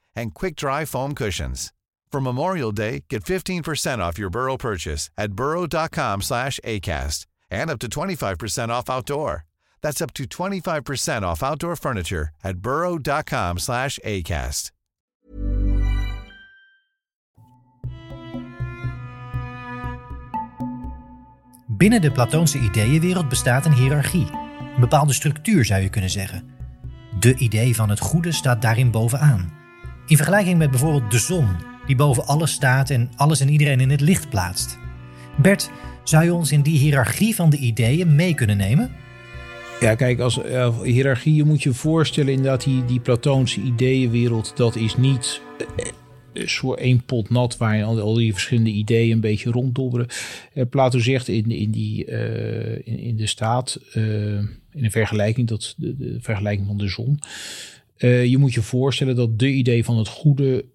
Speaker 3: and quick-dry foam cushions. For Memorial Day, get 15% off your Burrow purchase at burrow.com slash ACAST and up to 25% off outdoor. That's up to 25% off outdoor furniture at burrow.com slash ACAST.
Speaker 1: Binnen de Platoonse ideeënwereld bestaat een hiërarchie. Een bepaalde structuur zou je kunnen zeggen. De idee van het goede staat daarin bovenaan. In vergelijking met bijvoorbeeld de zon, die boven alles staat en alles en iedereen in het licht plaatst. Bert, zou je ons in die hiërarchie van de ideeën mee kunnen nemen?
Speaker 2: Ja, kijk, als uh, hiërarchie, je moet je voorstellen inderdaad die, die Platoonse ideeënwereld, dat is niet uh, soort één pot nat waar al, al die verschillende ideeën een beetje ronddobberen. Uh, Plato zegt in, in, die, in, in, de staat, in een vergelijking, dat de, de vergelijking van de zon, je moet je voorstellen dat de idee van het goede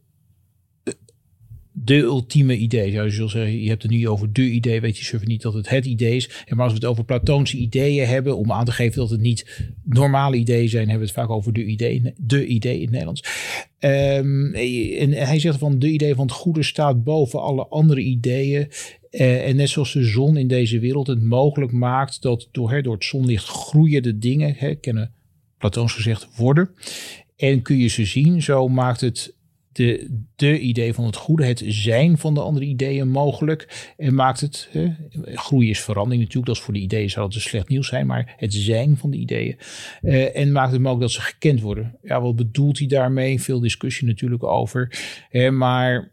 Speaker 2: de ultieme idee. Zou je zullen zeggen, je hebt het nu over de idee, weet je zeker niet dat het het idee is. En maar als we het over Platoonse ideeën hebben, om aan te geven dat het niet normale ideeën zijn, hebben we het vaak over de idee, de idee in het Nederlands. Um, en hij zegt van de idee van het goede staat boven alle andere ideeën. Uh, en net zoals de zon in deze wereld het mogelijk maakt dat door, door het zonlicht groeien de dingen, hè, kennen Platoons gezegd, worden. En kun je ze zien, zo maakt het de, de idee van het goede, het zijn van de andere ideeën mogelijk. En maakt het, hè, groei is verandering natuurlijk, dat is voor de ideeën zou het dus slecht nieuws zijn, maar het zijn van de ideeën. Uh, en maakt het mogelijk dat ze gekend worden. Ja, wat bedoelt hij daarmee? Veel discussie natuurlijk over. Uh, maar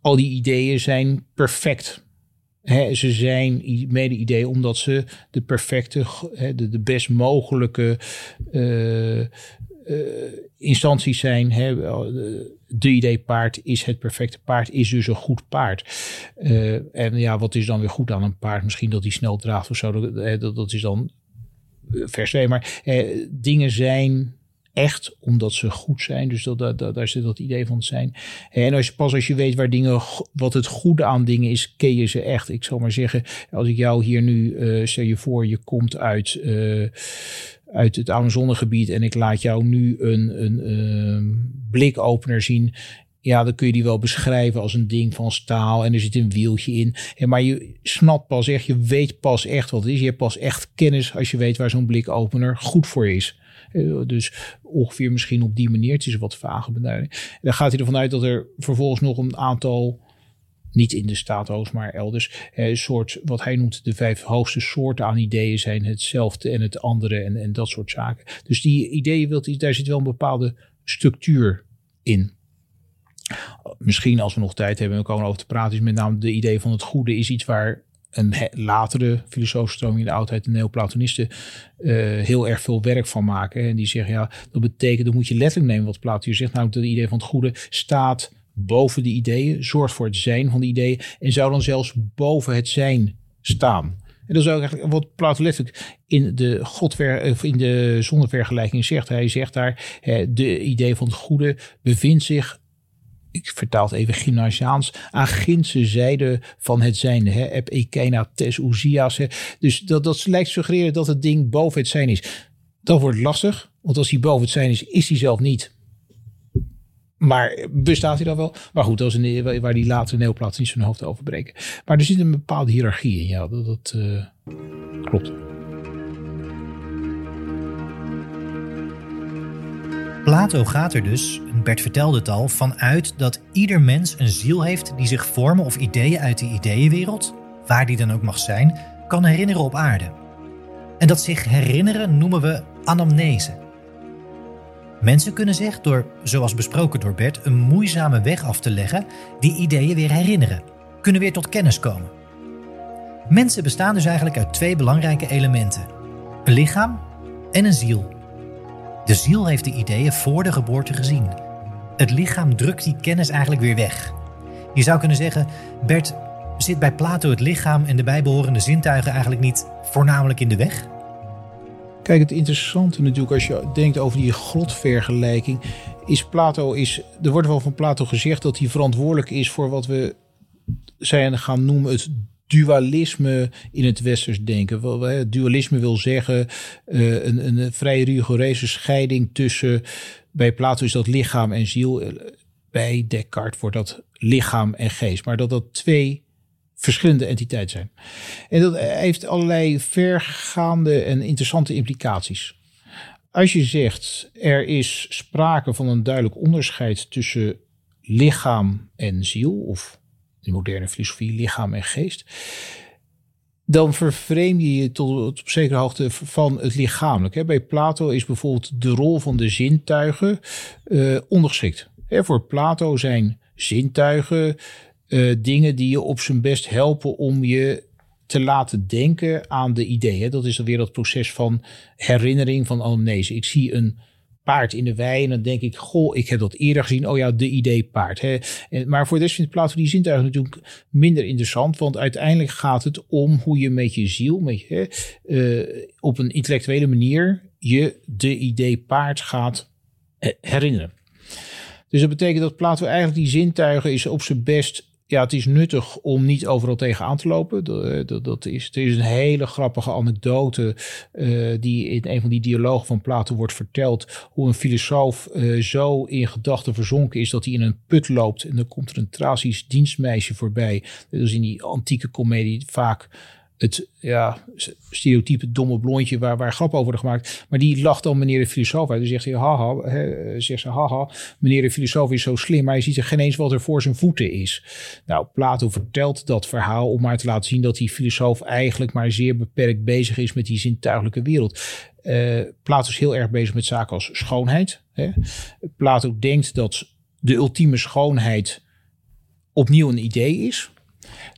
Speaker 2: al die ideeën zijn perfect. He, ze zijn mede ideeën omdat ze de perfecte, he, de, de best mogelijke uh, uh, instanties zijn. Hè, de idee paard is het perfecte paard, is dus een goed paard. Uh, en ja, wat is dan weer goed aan een paard? Misschien dat hij snel draagt of zo. Dat, dat, is dan vers 2. Maar dingen zijn echt omdat ze goed zijn. Dus dat, dat, daar zit dat idee van zijn. En als je, pas als je weet waar dingen, wat het goede aan dingen is, ken je ze echt. Ik zal maar zeggen, als ik jou hier nu, uh, stel je voor, je komt uit, uh, uit het Amazonegebied en ik laat jou nu een, een uh, blikopener zien. Ja, dan kun je die wel beschrijven als een ding van staal en er zit een wieltje in. En maar je snapt pas echt, je weet pas echt wat het is. Je hebt pas echt kennis als je weet waar zo'n blikopener goed voor is. Uh, dus ongeveer misschien op die manier. Het is een wat vage benadering. En dan gaat hij ervan uit dat er vervolgens nog een aantal niet in de staat maar elders. Een soort, wat hij noemt, de vijf hoogste soorten aan ideeën zijn hetzelfde en het andere en, en dat soort zaken. Dus die ideeën, wilt, daar zit wel een bepaalde structuur in. Misschien als we nog tijd hebben, we komen over te praten, is met name de idee van het goede is iets waar een latere filosofische in de oudheid, de neoplatonisten, uh, heel erg veel werk van maken. En die zeggen, ja, dat betekent, dan moet je letterlijk nemen wat Plato hier zegt, namelijk dat het idee van het goede staat boven de ideeën, zorgt voor het zijn van de ideeën en zou dan zelfs boven het zijn staan. En dat is ook eigenlijk wat Plato letterlijk in de, godver, in de zonnevergelijking zegt. Hij zegt daar, de idee van het goede bevindt zich ik vertaal het even gymnasiaans, aan ginse zijde van het zijn. Hè? Ep ekena tes ousias. Dus dat, dat lijkt suggereren dat het ding boven het zijn is. Dat wordt lastig, want als hij boven het zijn is, is hij zelf niet. Maar bestaat hij dan wel? Maar goed, dat een, waar die later neoplaats niet zijn hoofd over breken. Maar er zit een bepaalde hiërarchie in. Ja, dat, dat uh, klopt.
Speaker 1: Plato gaat er dus, Bert vertelde het al, vanuit dat ieder mens een ziel heeft die zich vormen of ideeën uit de ideeënwereld, waar die dan ook mag zijn, kan herinneren op aarde. En dat zich herinneren noemen we anamnese. Mensen kunnen zich door, zoals besproken door Bert, een moeizame weg af te leggen, die ideeën weer herinneren, kunnen weer tot kennis komen. Mensen bestaan dus eigenlijk uit twee belangrijke elementen: een lichaam en een ziel. De ziel heeft de ideeën voor de geboorte gezien. Het lichaam drukt die kennis eigenlijk weer weg. Je zou kunnen zeggen, Bert, zit bij Plato het lichaam en de bijbehorende zintuigen eigenlijk niet voornamelijk in de weg?
Speaker 2: Kijk, het interessante natuurlijk als je denkt over die grotvergelijking, is Plato is, er wordt wel van Plato gezegd dat hij verantwoordelijk is voor wat we zijn gaan noemen het dualisme in het westers denken. Dualisme wil zeggen uh, een, een vrij rigoureuze scheiding tussen, bij Plato is dat lichaam en ziel, bij Descartes wordt dat lichaam en geest. Maar dat dat twee verschillende entiteiten zijn. En dat heeft allerlei vergaande en interessante implicaties. Als je zegt er is sprake van een duidelijk onderscheid tussen lichaam en ziel, of moderne filosofie lichaam en geest, dan vervreem je je tot, op zekere hoogte van het lichamelijk. Bij Plato is bijvoorbeeld de rol van de zintuigen uh, ondergeschikt. Voor Plato zijn zintuigen uh, dingen die je op zijn best helpen om je te laten denken aan de ideeën. Dat is dan weer dat proces van herinnering van anamnese. Ik zie een paard in de wei en dan denk ik, goh, ik heb dat eerder gezien. Oh ja, de idee paard. Hè. En, maar voor de rest Plato die zintuigen natuurlijk minder interessant, want uiteindelijk gaat het om hoe je met je ziel, met je, uh, op een intellectuele manier, je de idee paard gaat herinneren. Dus dat betekent dat Plato eigenlijk die zintuigen is op zijn best ja, het is nuttig om niet overal tegenaan te lopen. Dat, eh, dat, is, het is een hele grappige anekdote uh, die in een van die dialogen van Plato wordt verteld. Hoe een filosoof uh, zo in gedachten verzonken is dat hij in een put loopt. En dan komt er een Thracisch dienstmeisje voorbij. Dat is in die antieke komedie vaak het ja, stereotype domme blondje waar, waar grap over wordt gemaakt. Maar die lacht dan meneer de filosoof uit. Dan zegt hij, haha, he, zegt ze, haha, meneer de filosoof is zo slim, maar je ziet er geen eens wat er voor zijn voeten is. Nou, Plato vertelt dat verhaal om maar te laten zien dat die filosoof eigenlijk maar zeer beperkt bezig is met die zintuigelijke wereld. Uh, Plato is heel erg bezig met zaken als schoonheid. Hè. Plato denkt dat de ultieme schoonheid opnieuw een idee is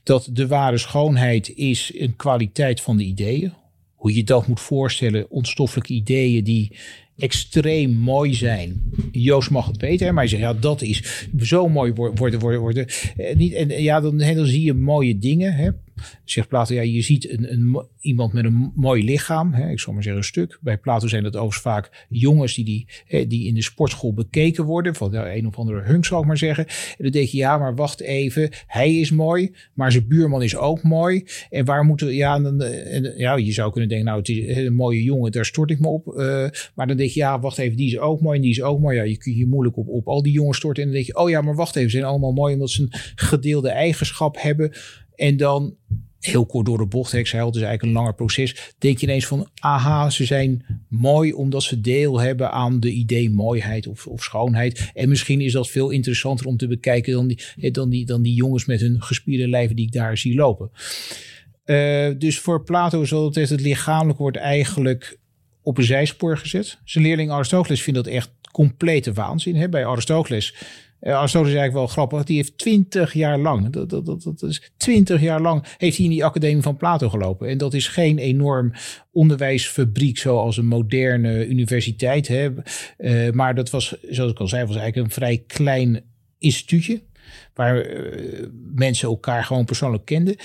Speaker 2: dat de ware schoonheid is een kwaliteit van de ideeën. Hoe je dat moet voorstellen, ontstoffelijke ideeën die extreem mooi zijn. Joost mag het weten, maar hij zegt ja, dat is zo mooi worden, worden, worden. Eh, niet, en ja, dan, dan zie je mooie dingen. Hè zegt Plato, ja, je ziet een, een, iemand met een mooi lichaam. Hè, ik zal maar zeggen een stuk. Bij Plato zijn dat overigens vaak jongens die, die, hè, die in de sportschool bekeken worden. Van de een of andere hunk, zal ik maar zeggen. En dan denk je, ja, maar wacht even. Hij is mooi, maar zijn buurman is ook mooi. En waar moeten we, ja, dan, en, ja je zou kunnen denken, nou, het is een mooie jongen, daar stort ik me op. Uh, maar dan denk je, ja, wacht even, die is ook mooi en die is ook mooi. Ja, je kunt je moeilijk op, op al die jongens storten. En dan denk je, oh ja, maar wacht even, ze zijn allemaal mooi omdat ze een gedeelde eigenschap hebben. En dan heel kort door de bocht, ik zei het is eigenlijk een langer proces. Denk je ineens van, aha, ze zijn mooi omdat ze deel hebben aan de idee mooiheid of, of schoonheid. En misschien is dat veel interessanter om te bekijken dan die, dan die, dan die jongens met hun gespierde lijven die ik daar zie lopen. Uh, dus voor Plato zal het, het lichamelijk wordt eigenlijk op een zijspoor gezet. Zijn leerling Aristoteles vindt dat echt complete waanzin. Hè? Bij Aristoteles uh, Aristoteles is eigenlijk wel grappig. Die heeft twintig jaar lang, dat, dat, dat, dat is twintig jaar lang, heeft hij in die academie van Plato gelopen. En dat is geen enorm onderwijsfabriek zoals een moderne universiteit. Hè. Uh, maar dat was, zoals ik al zei, was eigenlijk een vrij klein instituutje. Waar uh, mensen elkaar gewoon persoonlijk kenden.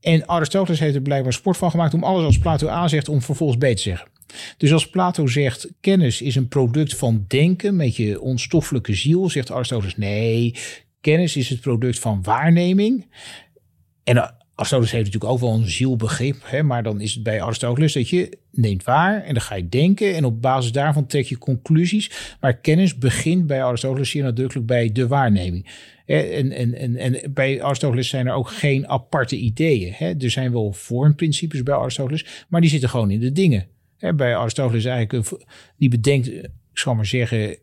Speaker 2: En Aristoteles heeft er blijkbaar sport van gemaakt om alles als Plato aanzegt om vervolgens beter te zeggen. Dus als Plato zegt kennis is een product van denken met je onstoffelijke ziel, zegt Aristoteles nee, kennis is het product van waarneming. En eh, Aristoteles heeft natuurlijk ook wel een zielbegrip, hè, maar dan is het bij Aristoteles dat je neemt waar en dan ga je denken en op basis daarvan trek je conclusies. Maar kennis begint bij Aristoteles zeer nadrukkelijk bij de waarneming. En, en, en, en bij Aristoteles zijn er ook geen aparte ideeën. Hè. Er zijn wel vormprincipes bij Aristoteles, maar die zitten gewoon in de dingen bij Aristoteles eigenlijk, een, die bedenkt, ik zal maar zeggen,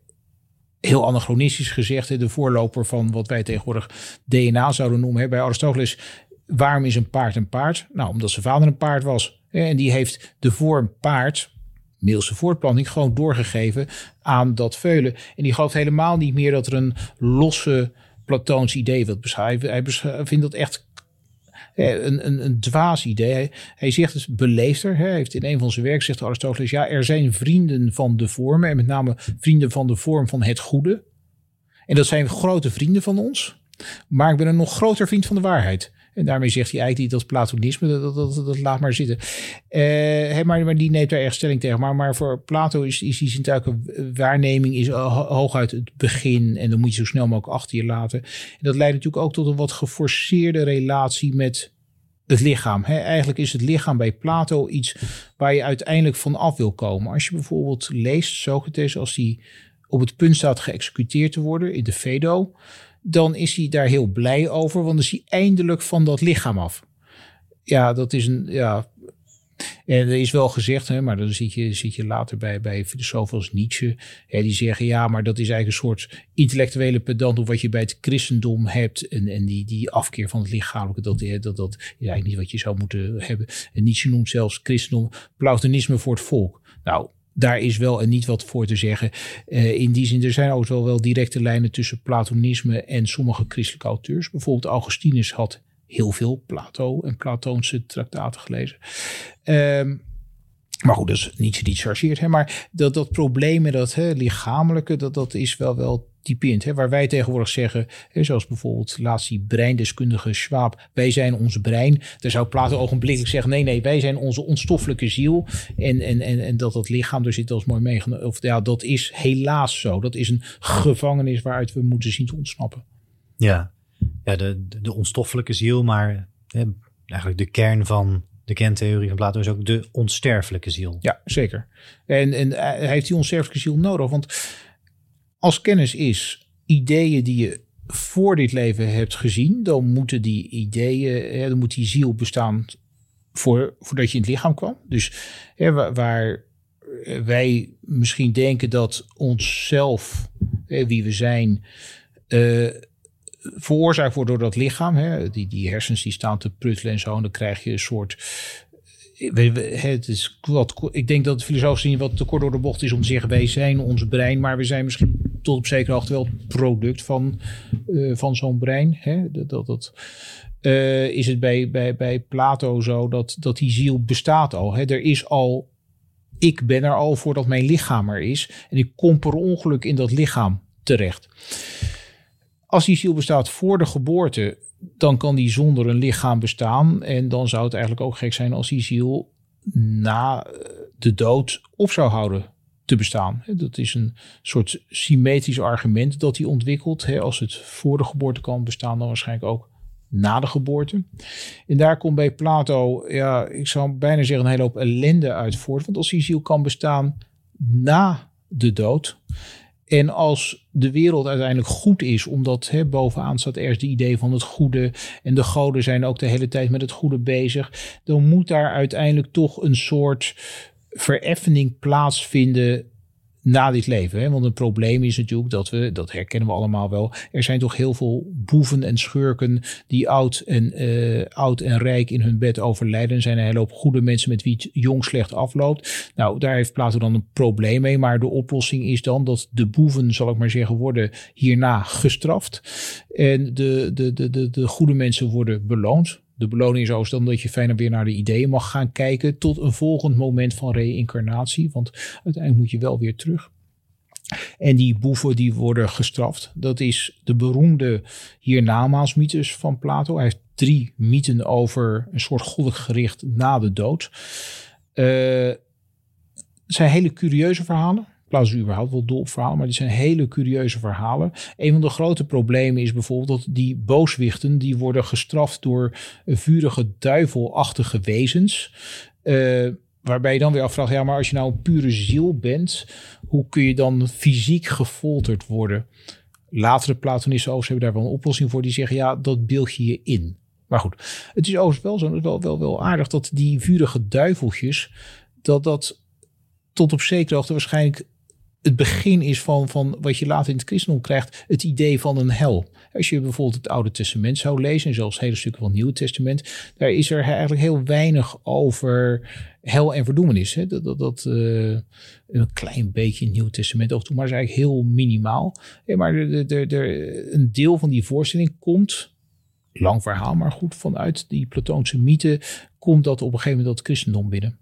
Speaker 2: heel anachronistisch gezegd, de voorloper van wat wij tegenwoordig DNA zouden noemen. Bij Aristoteles waarom is een paard een paard? Nou, omdat zijn vader een paard was. En die heeft de vorm paard, Meelse voortplanting, gewoon doorgegeven aan dat veulen. En die gelooft helemaal niet meer dat er een losse Platoons idee wil beschrijven. Hij vindt dat echt een, een, een dwaas idee. Hij, zegt het beleefder. Heeft in een van zijn werken zegt Aristoteles: ja, er zijn vrienden van de vormen en met name vrienden van de vorm van het goede. En dat zijn grote vrienden van ons. Maar ik ben een nog groter vriend van de waarheid. En daarmee zegt hij eigenlijk niet dat Platonisme, dat, dat, dat, laat maar zitten. Uh, maar, maar die neemt daar echt stelling tegen. Maar, maar voor Plato is, is die zintuigelijke waarneming is hooguit het begin. En dan moet je zo snel mogelijk achter je laten. En dat leidt natuurlijk ook tot een wat geforceerde relatie met het lichaam. eigenlijk is het lichaam bij Plato iets waar je uiteindelijk van af wil komen. Als je bijvoorbeeld leest Socrates, als hij op het punt staat geëxecuteerd te worden in de Phaedo dan is hij daar heel blij over, want dan is hij eindelijk van dat lichaam af. Ja, dat is een, ja, en er is wel gezegd, hè, maar dan zit je, zit je later bij, bij filosofen als Nietzsche. Hè, die zeggen ja, maar dat is eigenlijk een soort intellectuele pedant op wat je bij het christendom hebt. En, en die, die afkeer van het lichamelijke, dat, dat, dat is eigenlijk niet wat je zou moeten hebben. En Nietzsche noemt zelfs christendom platonisme voor het volk. Nou, daar is wel en niet wat voor te zeggen. Uh, in die zin, er zijn ook wel, wel directe lijnen tussen Platonisme en sommige christelijke auteurs. Bijvoorbeeld Augustinus had heel veel Plato en Platoonse traktaten gelezen. Um, maar goed, dat is niet. Hè? Maar dat, dat probleem met dat hè, lichamelijke, dat, dat is wel, wel typerend. Hè? Waar wij tegenwoordig zeggen, hè, zoals bijvoorbeeld laatst die breindeskundige Schwab, wij zijn ons brein. Daar zou Plato ogenblikkelijk zeggen, nee, nee, wij zijn onze onstoffelijke ziel. En, en, en, en dat dat lichaam er zit als mooi meegenomen. Of ja, dat is helaas zo. Dat is een gevangenis waaruit we moeten zien te ontsnappen.
Speaker 1: Ja, ja de, de onstoffelijke ziel, maar hè, eigenlijk de kern van de kerntheorie van Plato is ook de onsterfelijke ziel.
Speaker 2: Ja, zeker. En, en hij heeft die onsterfelijke ziel nodig. Want als kennis is ideeën die je voor dit leven hebt gezien, dan moeten die ideeën, dan moet die ziel bestaan voor, voordat je in het lichaam kwam. Dus hè, waar, wij misschien denken dat onszelf, hè, wie we zijn, uh, veroorzaakt wordt door dat lichaam. Hè, die, die hersens die staan te pruttelen en zo. En dan krijg je een soort het is wat, ik denk dat de filosoof zien wat te kort door de bocht is om te zeggen: wij zijn ons brein, maar we zijn misschien tot op zekere hoogte wel product van, uh, van zo'n brein. Hè? Dat, dat, uh, is het bij, bij, bij Plato zo dat, dat die ziel bestaat al. Hè? Er is al, ik ben er al voordat mijn lichaam er is. En ik kom per ongeluk in dat lichaam terecht. Als die ziel bestaat voor de geboorte, dan kan die zonder een lichaam bestaan. En dan zou het eigenlijk ook gek zijn als die ziel na eh, de dood op zou houden te bestaan. Dat is een soort symmetrisch argument dat hij ontwikkelt. Als het voor de geboorte kan bestaan, dan waarschijnlijk ook na de geboorte. En daar komt bij Plato, ja, ik zou bijna zeggen, een hele hoop ellende uit voort. Want als die ziel kan bestaan na de dood, en als de wereld uiteindelijk goed is, omdat hè, bovenaan staat ergens de idee van het goede en de goden zijn ook de hele tijd met het goede bezig, dan moet daar uiteindelijk toch een soort vereffening plaatsvinden na dit leven. Hè? Want het probleem is natuurlijk dat we, dat herkennen we allemaal wel, er zijn toch heel veel boeven en schurken die oud en, uh, oud en rijk in hun bed overlijden. Er zijn een hele hoop goede mensen met wie het jong slecht afloopt. Nou, daar heeft Plato dan een probleem mee. Maar de oplossing is dan dat de boeven, zal ik maar zeggen, worden hierna gestraft. En de, de, de, de, de goede mensen worden beloond. De beloning is dan dat je fijner weer naar de ideeën mag gaan kijken tot een volgend moment van reïncarnatie. Want uiteindelijk moet je wel weer terug. En die boeven die worden gestraft. Dat is de beroemde hiernamaals-mythes van Plato. Hij heeft drie mythen over een soort goddelijk gericht na de dood. Uh, het zijn hele curieuze verhalen. Plaats is überhaupt wel dol verhalen, maar dit zijn hele curieuze verhalen. Een van de grote problemen is bijvoorbeeld dat die booswichten, die worden gestraft door vurige duivelachtige wezens. Uh, waarbij je dan weer afvraagt, ja, maar als je nou een pure ziel bent, hoe kun je dan fysiek gefolterd worden? Latere Platonisten hebben daar wel een oplossing voor. Die zeggen, ja, dat beeld je je in. Maar goed, het is overigens wel zo, wel, wel, wel aardig dat die vurige duiveltjes, dat dat tot op zekere hoogte waarschijnlijk het begin is van, van wat je later in het christendom krijgt, het idee van een hel. Als je bijvoorbeeld het Oude Testament zou lezen, en zelfs hele stukken van het Nieuwe Testament, daar is er eigenlijk heel weinig over hel en verdoemenis. Hè? Dat, dat, uh, een klein beetje in het Nieuwe Testament ook toe, maar is eigenlijk heel minimaal. Maar de, de, de, een deel van die voorstelling komt, lang verhaal, maar goed, vanuit die Platoonse mythe komt dat op een gegeven moment dat christendom binnen.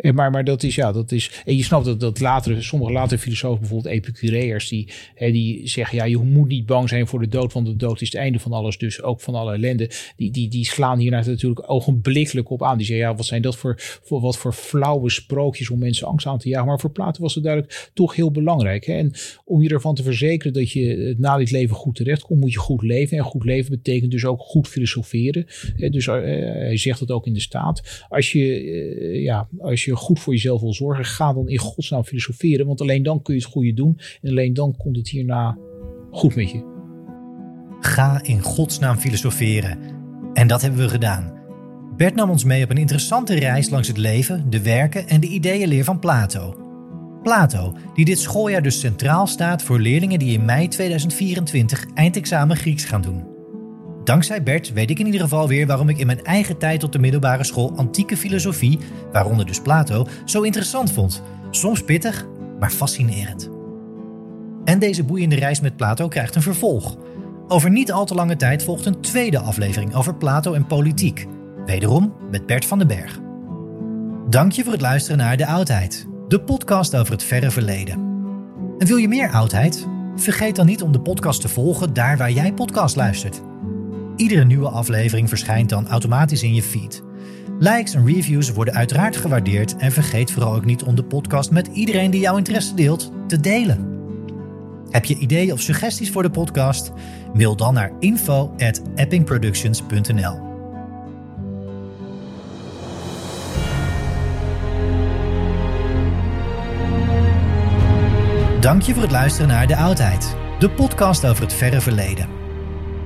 Speaker 2: En maar, maar dat is, ja, dat is. En je snapt dat, dat latere, sommige latere filosofen, bijvoorbeeld Epicureërs, die, hè, die zeggen: ja, je moet niet bang zijn voor de dood, want de dood is het einde van alles, dus ook van alle ellende. Die, die, die slaan hier natuurlijk ogenblikkelijk op aan. Die zeggen: ja, wat zijn dat voor, voor, wat voor flauwe sprookjes om mensen angst aan te jagen. Maar voor Plato was het duidelijk toch heel belangrijk. Hè? En om je ervan te verzekeren dat je na dit leven goed terecht komt, moet je goed leven. En goed leven betekent dus ook goed filosoferen. Hè? Dus uh, hij zegt dat ook in de staat. Als je, uh, ja, als je goed voor jezelf wil zorgen, ga dan in godsnaam filosoferen. Want alleen dan kun je het goede doen. En alleen dan komt het hierna goed met je.
Speaker 1: Ga in godsnaam filosoferen. En dat hebben we gedaan. Bert nam ons mee op een interessante reis langs het leven, de werken en de ideeënleer van Plato. Plato, die dit schooljaar dus centraal staat voor leerlingen die in mei 2024 eindexamen Grieks gaan doen. Dankzij Bert weet ik in ieder geval weer waarom ik in mijn eigen tijd op de middelbare school antieke filosofie, waaronder dus Plato, zo interessant vond. Soms pittig, maar fascinerend. En deze boeiende reis met Plato krijgt een vervolg. Over niet al te lange tijd volgt een tweede aflevering over Plato en politiek. Wederom met Bert van den Berg. Dank je voor het luisteren naar De Oudheid, de podcast over het verre verleden. En wil je meer oudheid? Vergeet dan niet om de podcast te volgen daar waar jij podcast luistert. Iedere nieuwe aflevering verschijnt dan automatisch in je feed. Likes en reviews worden uiteraard gewaardeerd en vergeet vooral ook niet om de podcast met iedereen die jouw interesse deelt te delen. Heb je ideeën of suggesties voor de podcast? Mail dan naar info@eppingproductions.nl. Dank je voor het luisteren naar De Oudheid, de podcast over het verre verleden.